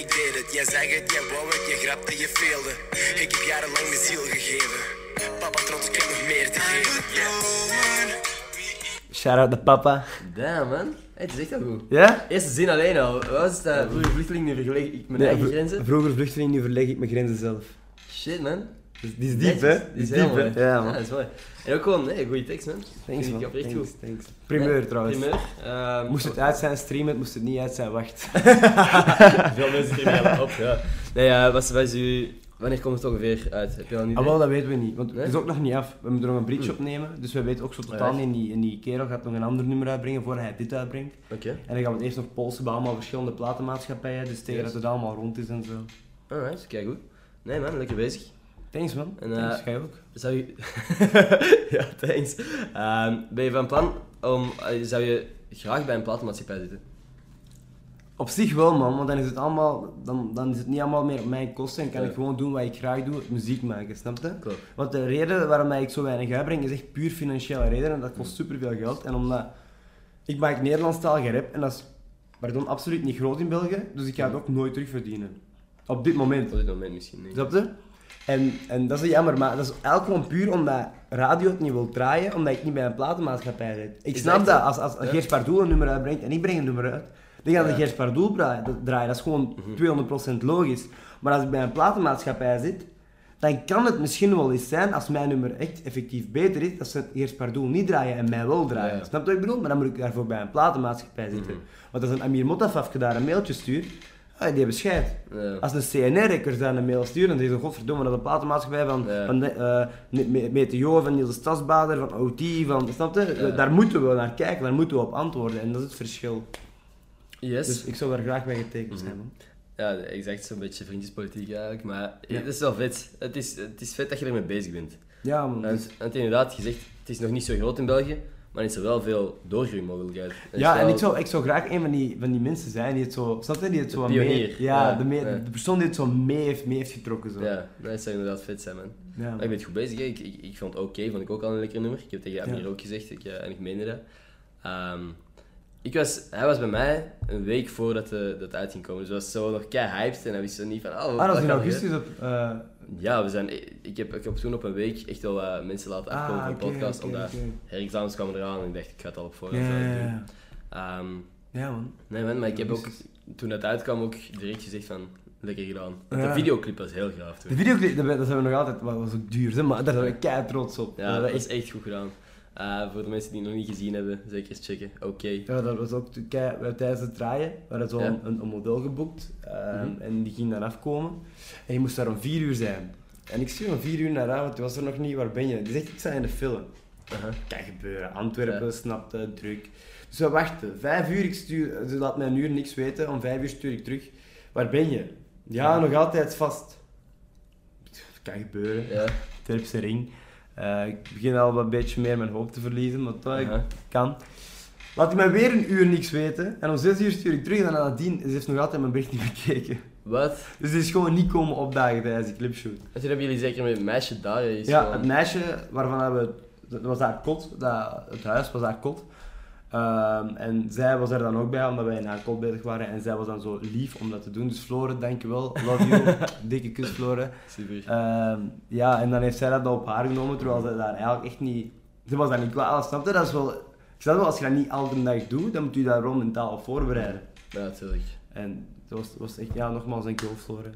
Ik deed het. Jij zag het, jij wou het, je grapte, je veelde. Ik heb jarenlang mijn ziel gegeven. Papa trots, ik heb nog meer te geven. Shout out naar papa. Damn, man. Hey, het is echt wel goed. Ja? Eerste zin alleen al. Wat was het? eh, Vroeger vluchteling, nu vergelijk ik mijn eigen vro- grenzen. Vroeger vluchteling, nu verleg ik mijn grenzen zelf. Shit, man. Dus die is diep, hè? Die is diep, hè? Ja, man. dat is mooi. En ook gewoon, nee, goede tekst, man. Thanks, man. oprecht Thanks, goed. thanks. Primeur, Ja, trouwens. Primeur. Ehm, Moest het uit zijn, stream het. Moest het niet uit zijn, wacht. Veel mensen streamen dat op, ja. Nee, ja, wat, is uw... Wanneer komt het ongeveer uit? Heb je al niet? Ah, wel, dat weten we niet. Want Nee? het is ook nog niet af. We moeten nog een bridge opnemen. Dus we weten ook zo totaal niet. En die, en die kerel gaat nog een ander nummer uitbrengen voordat hij dit uitbrengt. Oké. En dan gaan we het eerst nog polsen bij allemaal verschillende platenmaatschappijen. Dus tegen Yes. dat het allemaal rond is en zo. Alright, kijk goed. Nee man, lekker bezig. Thanks, man. En, Thanks, eh, ga je ook. Zou je... ja, thanks. Ehm, ben je van plan om... eh, Zou je graag bij een platenmaatschappij zitten? Op zich wel, man. Want dan is het allemaal... Dan, dan is het niet allemaal meer op mijn kosten. En kan Ja. ik gewoon doen wat ik graag doe. Muziek maken, snap je? Klopt. Want de reden waarom ik zo weinig uitbreng is echt puur financiële reden. En dat kost superveel geld. En omdat ik maak Nederlandstalige rap en dat is pardon, absoluut niet groot in België. Dus ik ga het ook nooit terugverdienen. Op dit moment. Op dit moment misschien niet. Snap je? En, en dat is jammer, maar dat is eigenlijk gewoon puur omdat radio het niet wil draaien, omdat ik niet bij een platenmaatschappij zit. Ik snap dat als, als Ja. Geers Pardoel een nummer uitbrengt en ik breng een nummer uit, dan gaat Ja. de Geers Pardoel draaien, dat- is gewoon Mhm. 200% logisch. Maar als ik bij een platenmaatschappij zit, dan kan het misschien wel eens zijn, als mijn nummer echt effectief beter is, dat ze Geers Pardoel niet draaien en mij wel draaien. Ja. Snap je wat ik bedoel? Maar dan moet ik daarvoor bij een platenmaatschappij zitten. Mhm. Want als een Amir Mottafafke daar een mailtje stuurt, ah, die hebben scheid. Ja. Als een CNR-rekkers daar een mail sturen, dan zeggen ze, godverdomme, dat is een platenmaatschappij van, Ja. van Me- Meteo, van Niels de Stadsbader, van OT, van, snap je? Ja. Daar moeten we naar kijken, daar moeten we op antwoorden. En dat is het verschil. Yes. Dus ik zou daar graag bij getekend Mhm. zijn, man. Ja, exact zo'n beetje vriendjespolitiek eigenlijk. Maar Ja. het is wel vet. Het is, het is vet dat je ermee bezig bent. Ja, man. Dus- want inderdaad, je zegt, het is nog niet zo groot in België, maar is er wel veel doorgroeimogelijkheid. Ja, en ik zou, ik zou graag een van die, van die mensen zijn die het zo, snap je? Die het De zo pionier. mee, ja, Ja, de, mee- ja. de persoon die het zo mee heeft, mee heeft getrokken. Zo. Ja, dat zou inderdaad vet zijn, man. Ja, Maar ik ben het goed bezig, hè. Ik, ik, ik vond het oké, vond ik ook al een lekker nummer. Ik heb tegen. Amir ook gezegd, ik, eh, en ik meende dat. Ehm, ik was, hij was bij mij een week voordat de, dat uit ging komen. Dus was zo nog kei hyped en hij wist zo niet van... Oh, Ah, dat is in augustus op... eh, Ja, we zijn, ik, heb, ik heb toen op een week echt wel wat mensen laten afkomen ah, van de oké, podcast. omdat oké. herexamens kwamen eraan en ik dacht, ik ga het al op voorhand doen. Ehm, Ja, man. nee man, maar ik heb ook, toen het uitkwam, ook direct gezegd van, lekker gedaan. Ja. De videoclip was heel gaaf toen. De videoclip, dat, zijn we nog altijd... Dat was ook duur, hè, maar daar zijn we kei trots op. Ja, dat is echt goed gedaan. Eh, voor de mensen die het nog niet gezien hebben, zeker eens checken. Oké. Ja, dat was ook tijdens het draaien. We hadden zo Ja. een, een model geboekt ehm, Mhm. en die ging dan afkomen. En je moest daar om vier uur zijn. En ik stuur om vier uur naar haar, want die was er nog niet. Waar ben je? Die zegt, ik sta in de film. Kan gebeuren. Antwerpen, Ja. snapte, druk. Dus we wachten. Vijf uur, ik stuur, ze laat mij een uur niks weten. Om vijf uur stuur ik terug. Waar ben je? Ja, nog altijd vast. Kan gebeuren. Ja. Terpse ring. Eh, ik begin al een beetje meer mijn hoop te verliezen, maar toch, ik kan. Laat hij mij weer een uur niks weten. En om zes uur stuur ik terug en nadien, ze heeft nog altijd mijn bericht niet bekeken. Wat? Dus die is gewoon niet komen opdagen tijdens die clipshoot. En toen hebben jullie zeker met meisje daar Ja, gewoon- het meisje waarvan we... Dat was haar kot, dat, het huis was haar kot. Ehm, en zij was er dan ook bij, omdat wij in haar kot bezig waren. En zij was dan zo lief om dat te doen. Dus Flore, dankjewel. Love you. Dikke kus, Flore. Super. Ehm, ja, en dan heeft zij dat op haar genomen, terwijl ze daar eigenlijk echt niet... Ze was daar niet klaar, snap je? Dat is wel... Ik snap wel, als je dat niet elke dag doet, dan moet je daar wel mentaal op voorbereiden. Ja, natuurlijk. En dat was, was echt... Ja, nogmaals, dankjewel, Flore.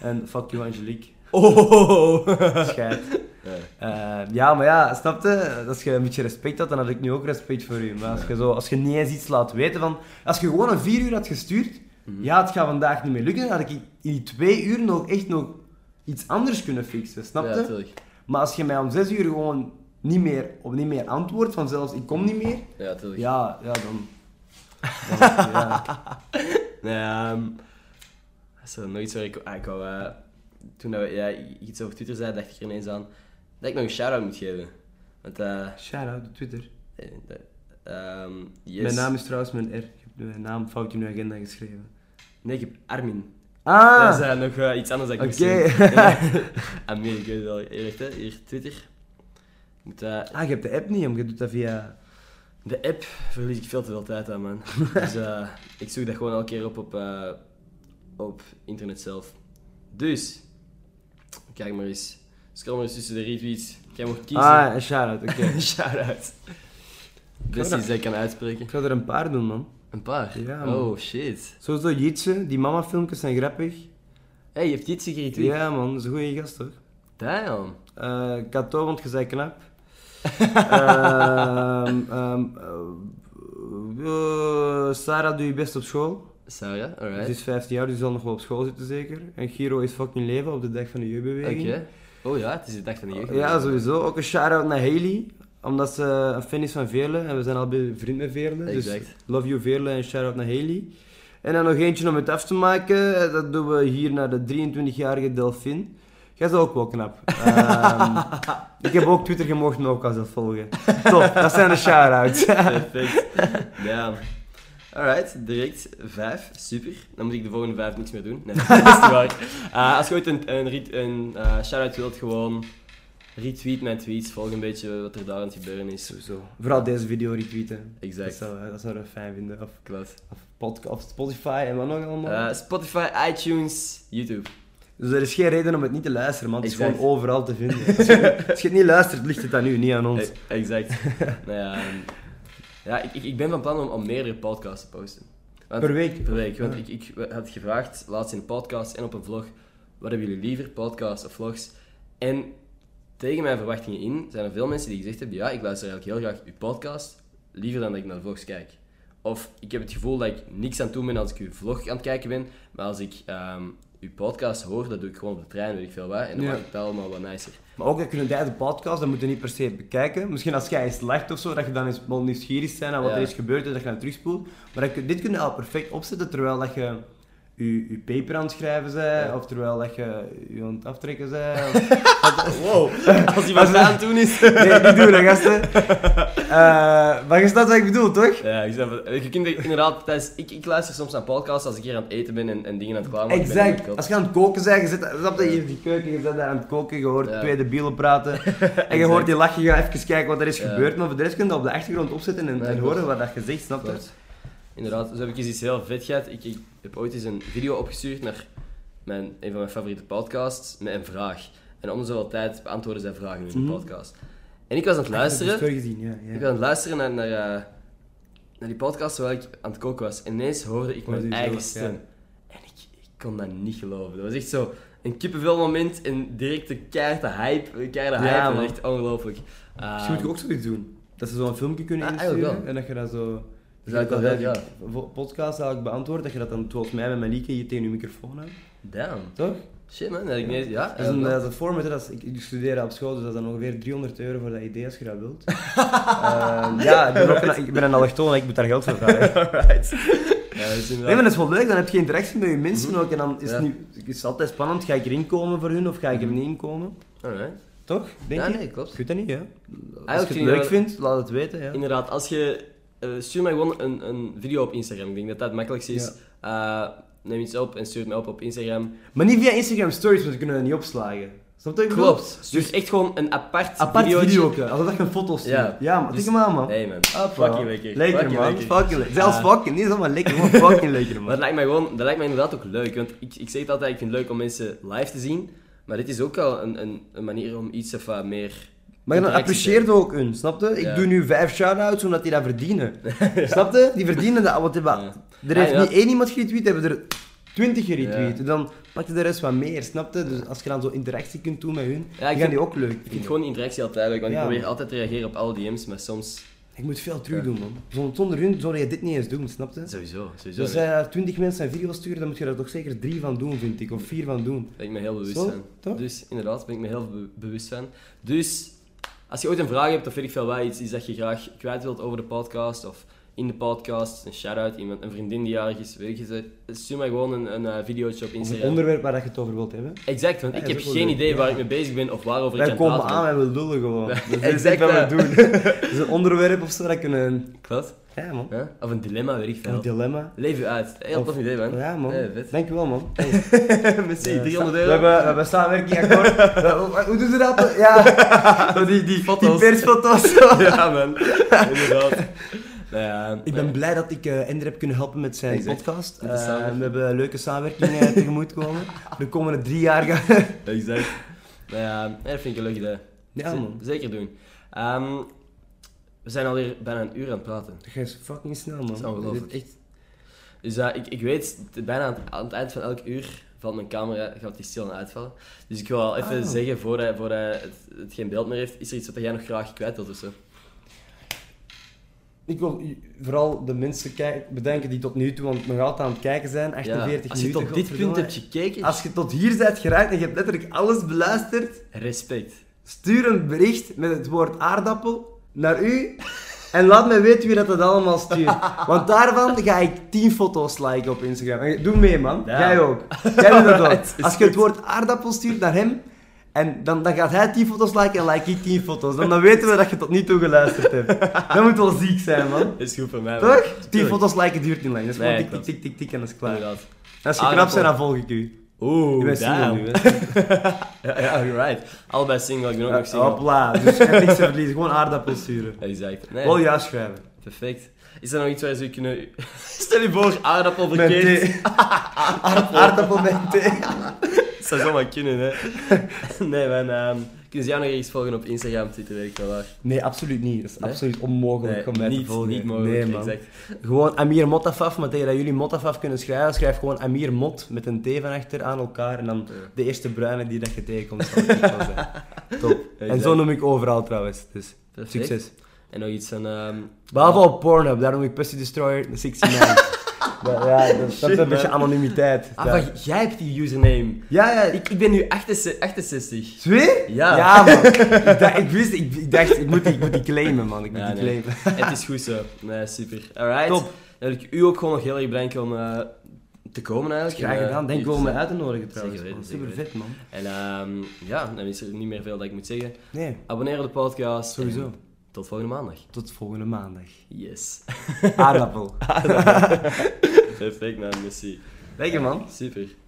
En fuck you, Angelique. Oh! Scheid. Ja. Eh, ja, maar ja, snap je? Als je een beetje respect had, dan had ik nu ook respect voor u. Maar als je, zo, als je niet eens iets laat weten van... Als je gewoon een vier uur had gestuurd... Mhm. Ja, het gaat vandaag niet meer lukken. Dan had ik in die twee uur nog echt nog iets anders kunnen fixen. Snap je? Ja. Maar als je mij om zes uur gewoon niet meer, op niet meer antwoordt, van zelfs ik kom niet meer, Ja, natuurlijk. ja, ja dan... dan ja. Nee, ehm dat is nog iets waar ik... ah, ik wou, eh, toen dat we, ja, iets over Twitter zei, dacht ik er ineens aan dat ik nog een shout-out moet geven. Want, eh... Shout-out op Twitter. eh, de- ehm, yes. Mijn naam is trouwens mijn R. Ik heb mijn naam fout in mijn agenda geschreven. Nee, ik heb Armin. Ah! Dat is eh, nog iets anders dat ik Oké. Armin, ik weet het wel. Echt, hè. Hier, Twitter. Moet, Ah, je hebt de app niet, omdat je doet dat via... De app verlies ik veel te veel tijd aan, man. dus ik zoek dat gewoon elke keer op op, op internet zelf. Dus, kijk maar eens. Scroll maar eens tussen de retweets. Jij mag kiezen. Ah, een shout-out, oké. Shout-out. Best iets dat ik kan uitspreken. Ik ga er een paar doen, man. Een paar? Ja, man. oh, shit. Sowieso Jitse, die mama-filmpjes zijn grappig. hey, je hebt dit geretweet? Ja, man, dat is een goede gast, toch? Damn. Eh Kato, want je zei knap. Eh, Sarah doe je best op school. Ze alright. is 15 jaar, dus zal nog wel op school zitten zeker. En Giro is fucking leven op de dag van de Oké. jeugdbeweging. Oh ja, het is de dag van de jeugd. Ja, sowieso. Ook een shout-out naar Haley, omdat ze een fan is van Veerle. En we zijn al bij vriend met Veerle. Dus Exact. love you Veerle en shout-out naar Haley. En dan nog eentje om het af te maken. Dat doen we hier naar de 23-jarige Delphine. Jij is ook wel knap. Ehm, ik heb ook Twitter gemocht ook als dat volgen. Top, dat zijn de shout-outs. Perfect. Ja. Alright, direct vijf. Super. Dan moet ik de volgende vijf niks meer doen. Nee, dat is niet waar. Eh, als je ooit een, een, een eh, shout-out wilt, gewoon retweet mijn tweets. Volg een beetje wat er daar aan het gebeuren is. Sowieso. Vooral deze video retweeten. Dat Exact. zou, dat zouden we fijn vinden. Of, Klopt. of, podcast, of Spotify en wat nog allemaal. Eh, Spotify, iTunes, YouTube. Dus er is geen reden om het niet te luisteren, man. Het is Exact. gewoon overal te vinden. Als je, als je het niet luistert, ligt het aan u, niet aan ons. Eh, exact. nou ja, ehm, ja ik, ik, ik ben van plan om, om meerdere podcasts te posten. Want- Per week? Per week, want Ja. ik, ik had gevraagd, laatst in een podcast en op een vlog, wat hebben jullie liever, podcasts of vlogs? En tegen mijn verwachtingen in zijn er veel mensen die gezegd hebben, ja, ik luister eigenlijk heel graag uw podcast, liever dan dat ik naar de vlogs kijk. Of ik heb het gevoel dat ik niks aan het doen ben als ik uw vlog aan het kijken ben, maar als ik ehm, uw podcast hoor, dat doe ik gewoon op de trein, weet ik veel wat, en dan Ja. maak ik het allemaal wat nicer. Maar ook, dat kunnen tijdens de podcast, dat moet je niet per se bekijken. Misschien als jij eens lacht of zo, dat je dan eens wel nieuwsgierig zijn aan wat Ja. er is gebeurd en dat je dan terugspoelt. Maar dat, dit kun je al perfect opzetten terwijl dat je je, je paper aan het schrijven bent, of terwijl dat je je aan het aftrekken bent. Of... Wow, als hij wat aan het doen is. Nee, niet doen, hè, gasten. Eh, maar je snapt wat ik bedoel, toch? Ja, ik snap het. Je kunt er inderdaad, tijdens, ik, ik luister soms naar podcasts als ik hier aan het eten ben en, en dingen aan het klaarmaken ben. Exact. Als je aan het koken bent, je zit, snap je, in die keuken, je zit daar aan het koken, je hoort Ja. twee debielen praten. en je hoort die lachen, je gaat even kijken wat er is Ja. gebeurd, maar voor de rest kun je dat op de achtergrond opzetten en, horen wat dat je zegt, snap je? Inderdaad. Dus heb ik eens iets heel vet gehad. Ik, ik heb ooit eens een video opgestuurd naar mijn, een van mijn favoriete podcasts met een vraag. En om de zoveel tijd beantwoorden zij vragen in de Mhm. podcast. En ik was aan het Ik luisteren. de story gezien, ja. ja. Ik was aan het luisteren naar, naar, eh, naar die podcast terwijl ik aan het koken was. En ineens hoorde ik mijn je eigen stem. En ik, ik kon dat niet geloven. Dat was echt zo een kippenvel moment en direct de keiharde hype. Keiharde Ja, hype. Echt ongelooflijk. Misschien moet ik ook zoiets doen. Dat ze zo'n filmpje kunnen Ah, insturen en dat je dat zo... Dat wel dat je vo- podcast eigenlijk beantwoordt, dat je dat dan zoals mij met mijn lieke hier tegen je microfoon hebt. Damn. Toch? Shit man, dat ik niet... Ja, Dat is een, ja, dat is een format, dat is, ik, ik studeer op school, dus dat is dan ongeveer 300 euro voor dat idee als je dat wilt. Ehm, ja, ik ben, ook een, ik ben een allochtoon en ik moet daar geld voor vragen. Alright. Ja, dat Nee, maar dat is wel leuk, dan heb je interactie met je mensen ook en dan is Ja. het, niet, is het altijd spannend, ga ik erin komen voor hun of ga ik er niet in komen? Alright. Toch? Denk Ja, je? nee, klopt. Ik weet dat niet, hè? Als je het ik leuk wel- vindt, laat het weten, ja. Inderdaad, als je... eh, stuur mij gewoon een, een video op Instagram. Ik denk dat dat het makkelijkste is. Eh, neem iets op en stuur het mij op op Instagram. Maar niet via Instagram stories, want we kunnen dat niet opslagen. Snap je? Klopt. Stuur echt gewoon een apart, Apart videootje. video, alsof dat je een foto stuurt. Ja. Ja, maar Dus- aan, man. Hey man, Hoppa. fucking lekker. Lekker, Fucking man. lekker. Fucking lekker. Zelfs Ah. fucking, niet zomaar lekker, gewoon fucking lekker, Maar man. dat lijkt mij gewoon, dat lijkt mij inderdaad ook leuk. Want ik, ik zeg het altijd, ik vind het leuk om mensen live te zien. Maar dit is ook wel een, een, een manier om iets of wat meer... Maar dan apprecieert ook hun, snap je? Ik Ja. doe nu vijf shout-outs omdat die dat verdienen. Snap je? Die verdienen dat. Want Ja. er heeft Ah, niet één iemand geretweet, hebben er twintig geretweet. Dan pak je de rest wat meer, snap je? Dus als je dan zo interactie kunt doen met hun, Ja, ik vind- die ook leuk Ik vind vinden. gewoon interactie altijd leuk, want ik probeer altijd te reageren op alle DM's, maar soms... Ik moet veel terug doen, man. Zonder, hun zou je dit niet eens doen, snap je? Sowieso, sowieso. Dus als jij twintig mensen een video sturen, dan moet je er toch zeker drie van doen, vind ik. Of vier van doen. Daar ben ik me heel bewust van. toch? Dus inderdaad, ben ik me heel be- bewust van. Dus, als je ooit een vraag hebt of weet ik veel wat, iets, iets dat je graag kwijt wilt over de podcast of in de podcast, een shout-out, iemand, een vriendin die jarig is, weet je, stuur mij gewoon een, een eh, videootje op Of een Instagram. onderwerp waar je het over wilt hebben. Exact, want Ja, ik dat heb is geen idee waar ik mee bezig ben of waarover ik Wij aan het komen praten aan en we lullen gewoon. Ja, Dus dat is exact, wat we doen. Dus een onderwerp of zo, dat kunnen... Klopt. Ja, man. Ja? Of een dilemma, weet ik veel. Een dilemma. Leef je uit. Heel Of- tof idee, man. Ja, man. Ja, vet. Dankjewel, man. Merci, Ja, 300 sta- euro. We hebben, we hebben samenwerkingakkoord. We- Hoe doen ze dat? Ja, Zo die, die, Foto's. die persfoto's. Ja, man. Inderdaad. Nou ja, Ik ben blij dat ik eh Ender heb kunnen helpen met zijn Exact. podcast. Eh, samenwerking. we hebben een leuke samenwerking eh, tegemoet komen. De komende drie jaar gaan... Exact. Nou ja, dat vind ik een leuk idee. Ja, man. Zeker doen. Ehm, we zijn alweer bijna een uur aan het praten. Dat gaat fucking snel, man. Dat is ongelooflijk. Echt... Dus eh, ik, ik weet, bijna aan het, aan het eind van elk uur valt mijn camera, gaat die stil aan uitvallen. Dus ik wil al even Ah. zeggen, voordat, voordat het, het geen beeld meer heeft, is er iets wat jij nog graag kwijt wilt of zo? Ik wil vooral de mensen bedenken die tot nu toe want nog altijd aan het kijken zijn. 48 als je minuten. tot dit punt hebt gekeken, Als je tot hier bent geraakt en je hebt letterlijk alles beluisterd, respect. stuur een bericht met het woord aardappel naar u. En laat mij weten wie dat, dat allemaal stuurt. Want daarvan ga ik 10 foto's liken op Instagram. Doe mee, man. Ja. Jij ook. Jij doet dat ook. Als je het woord aardappel stuurt naar hem, en dan, dan gaat hij 10 foto's liken en like ik 10 foto's. Dan, dan weten we dat je tot nu toe geluisterd hebt. Dat moet wel ziek zijn, man. Is goed voor mij. Toch? 10 Tuurlijk. foto's liken duurt niet lang. Dat is gewoon tik, tik, tik, tik, tik en dat is klaar. Als je knap bent, dan volg ik u. Oeh, Je bent single nu, hè. Ja, ja, right. Allebei single, ik ben ook nog single. Hopla. Dus je hebt niks te verliezen. Gewoon aardappel sturen. Exact. Nee, Wel juist schrijven. perfect. Is er nog iets waar ze kunnen... Stel je voor, aardappel verkeerd. thee. Aardappel met thee. Dat zou zomaar kunnen, hè. Nee, man. ehm, kunnen ze jou nog ergens volgen op Instagram, Twitter, weet ik wel waar. Nee, absoluut niet. Dat is Nee? absoluut onmogelijk om mij niet, te volgen. niet mogelijk, Nee, man. exact. Gewoon Amir Mottafaf, maar tegen dat jullie Mottafaf kunnen schrijven, schrijf gewoon Amir Mot met een T van achter aan elkaar en dan de eerste bruine die dat je tegenkomt zal ik zijn. Top. En zo noem ik overal trouwens. Dus Perfect. succes. En nog iets van... ehm, Behalve op Pornhub, daar noem ik Pussy Destroyer 69. Ja, ja, dat, dat is een beetje anonimiteit. Ah, ja. maar jij hebt die username. ja, ja. Ik, ik ben nu 68. 68. Zweer? Ja. Ja, man. ik, dacht, ik wist, ik, ik dacht, ik moet, die, ik moet die claimen, man. Ik moet Ja, die nee. claimen. Het is goed zo. Nee, super. Alright. Top. Dan wil ik u ook gewoon nog heel erg bedanken om eh, te komen eigenlijk. Graag eh, gedaan. Denk wel om me uit te nodigen trouwens. Zeker weten, man. Super vet, man. En ehm, ja, dan is er niet meer veel dat ik moet zeggen. Nee, Abonneer op de podcast. sowieso. Tot volgende maandag. Tot volgende maandag. Yes. Aardappel. Perfect, man. Merci. Lekker, man. Super.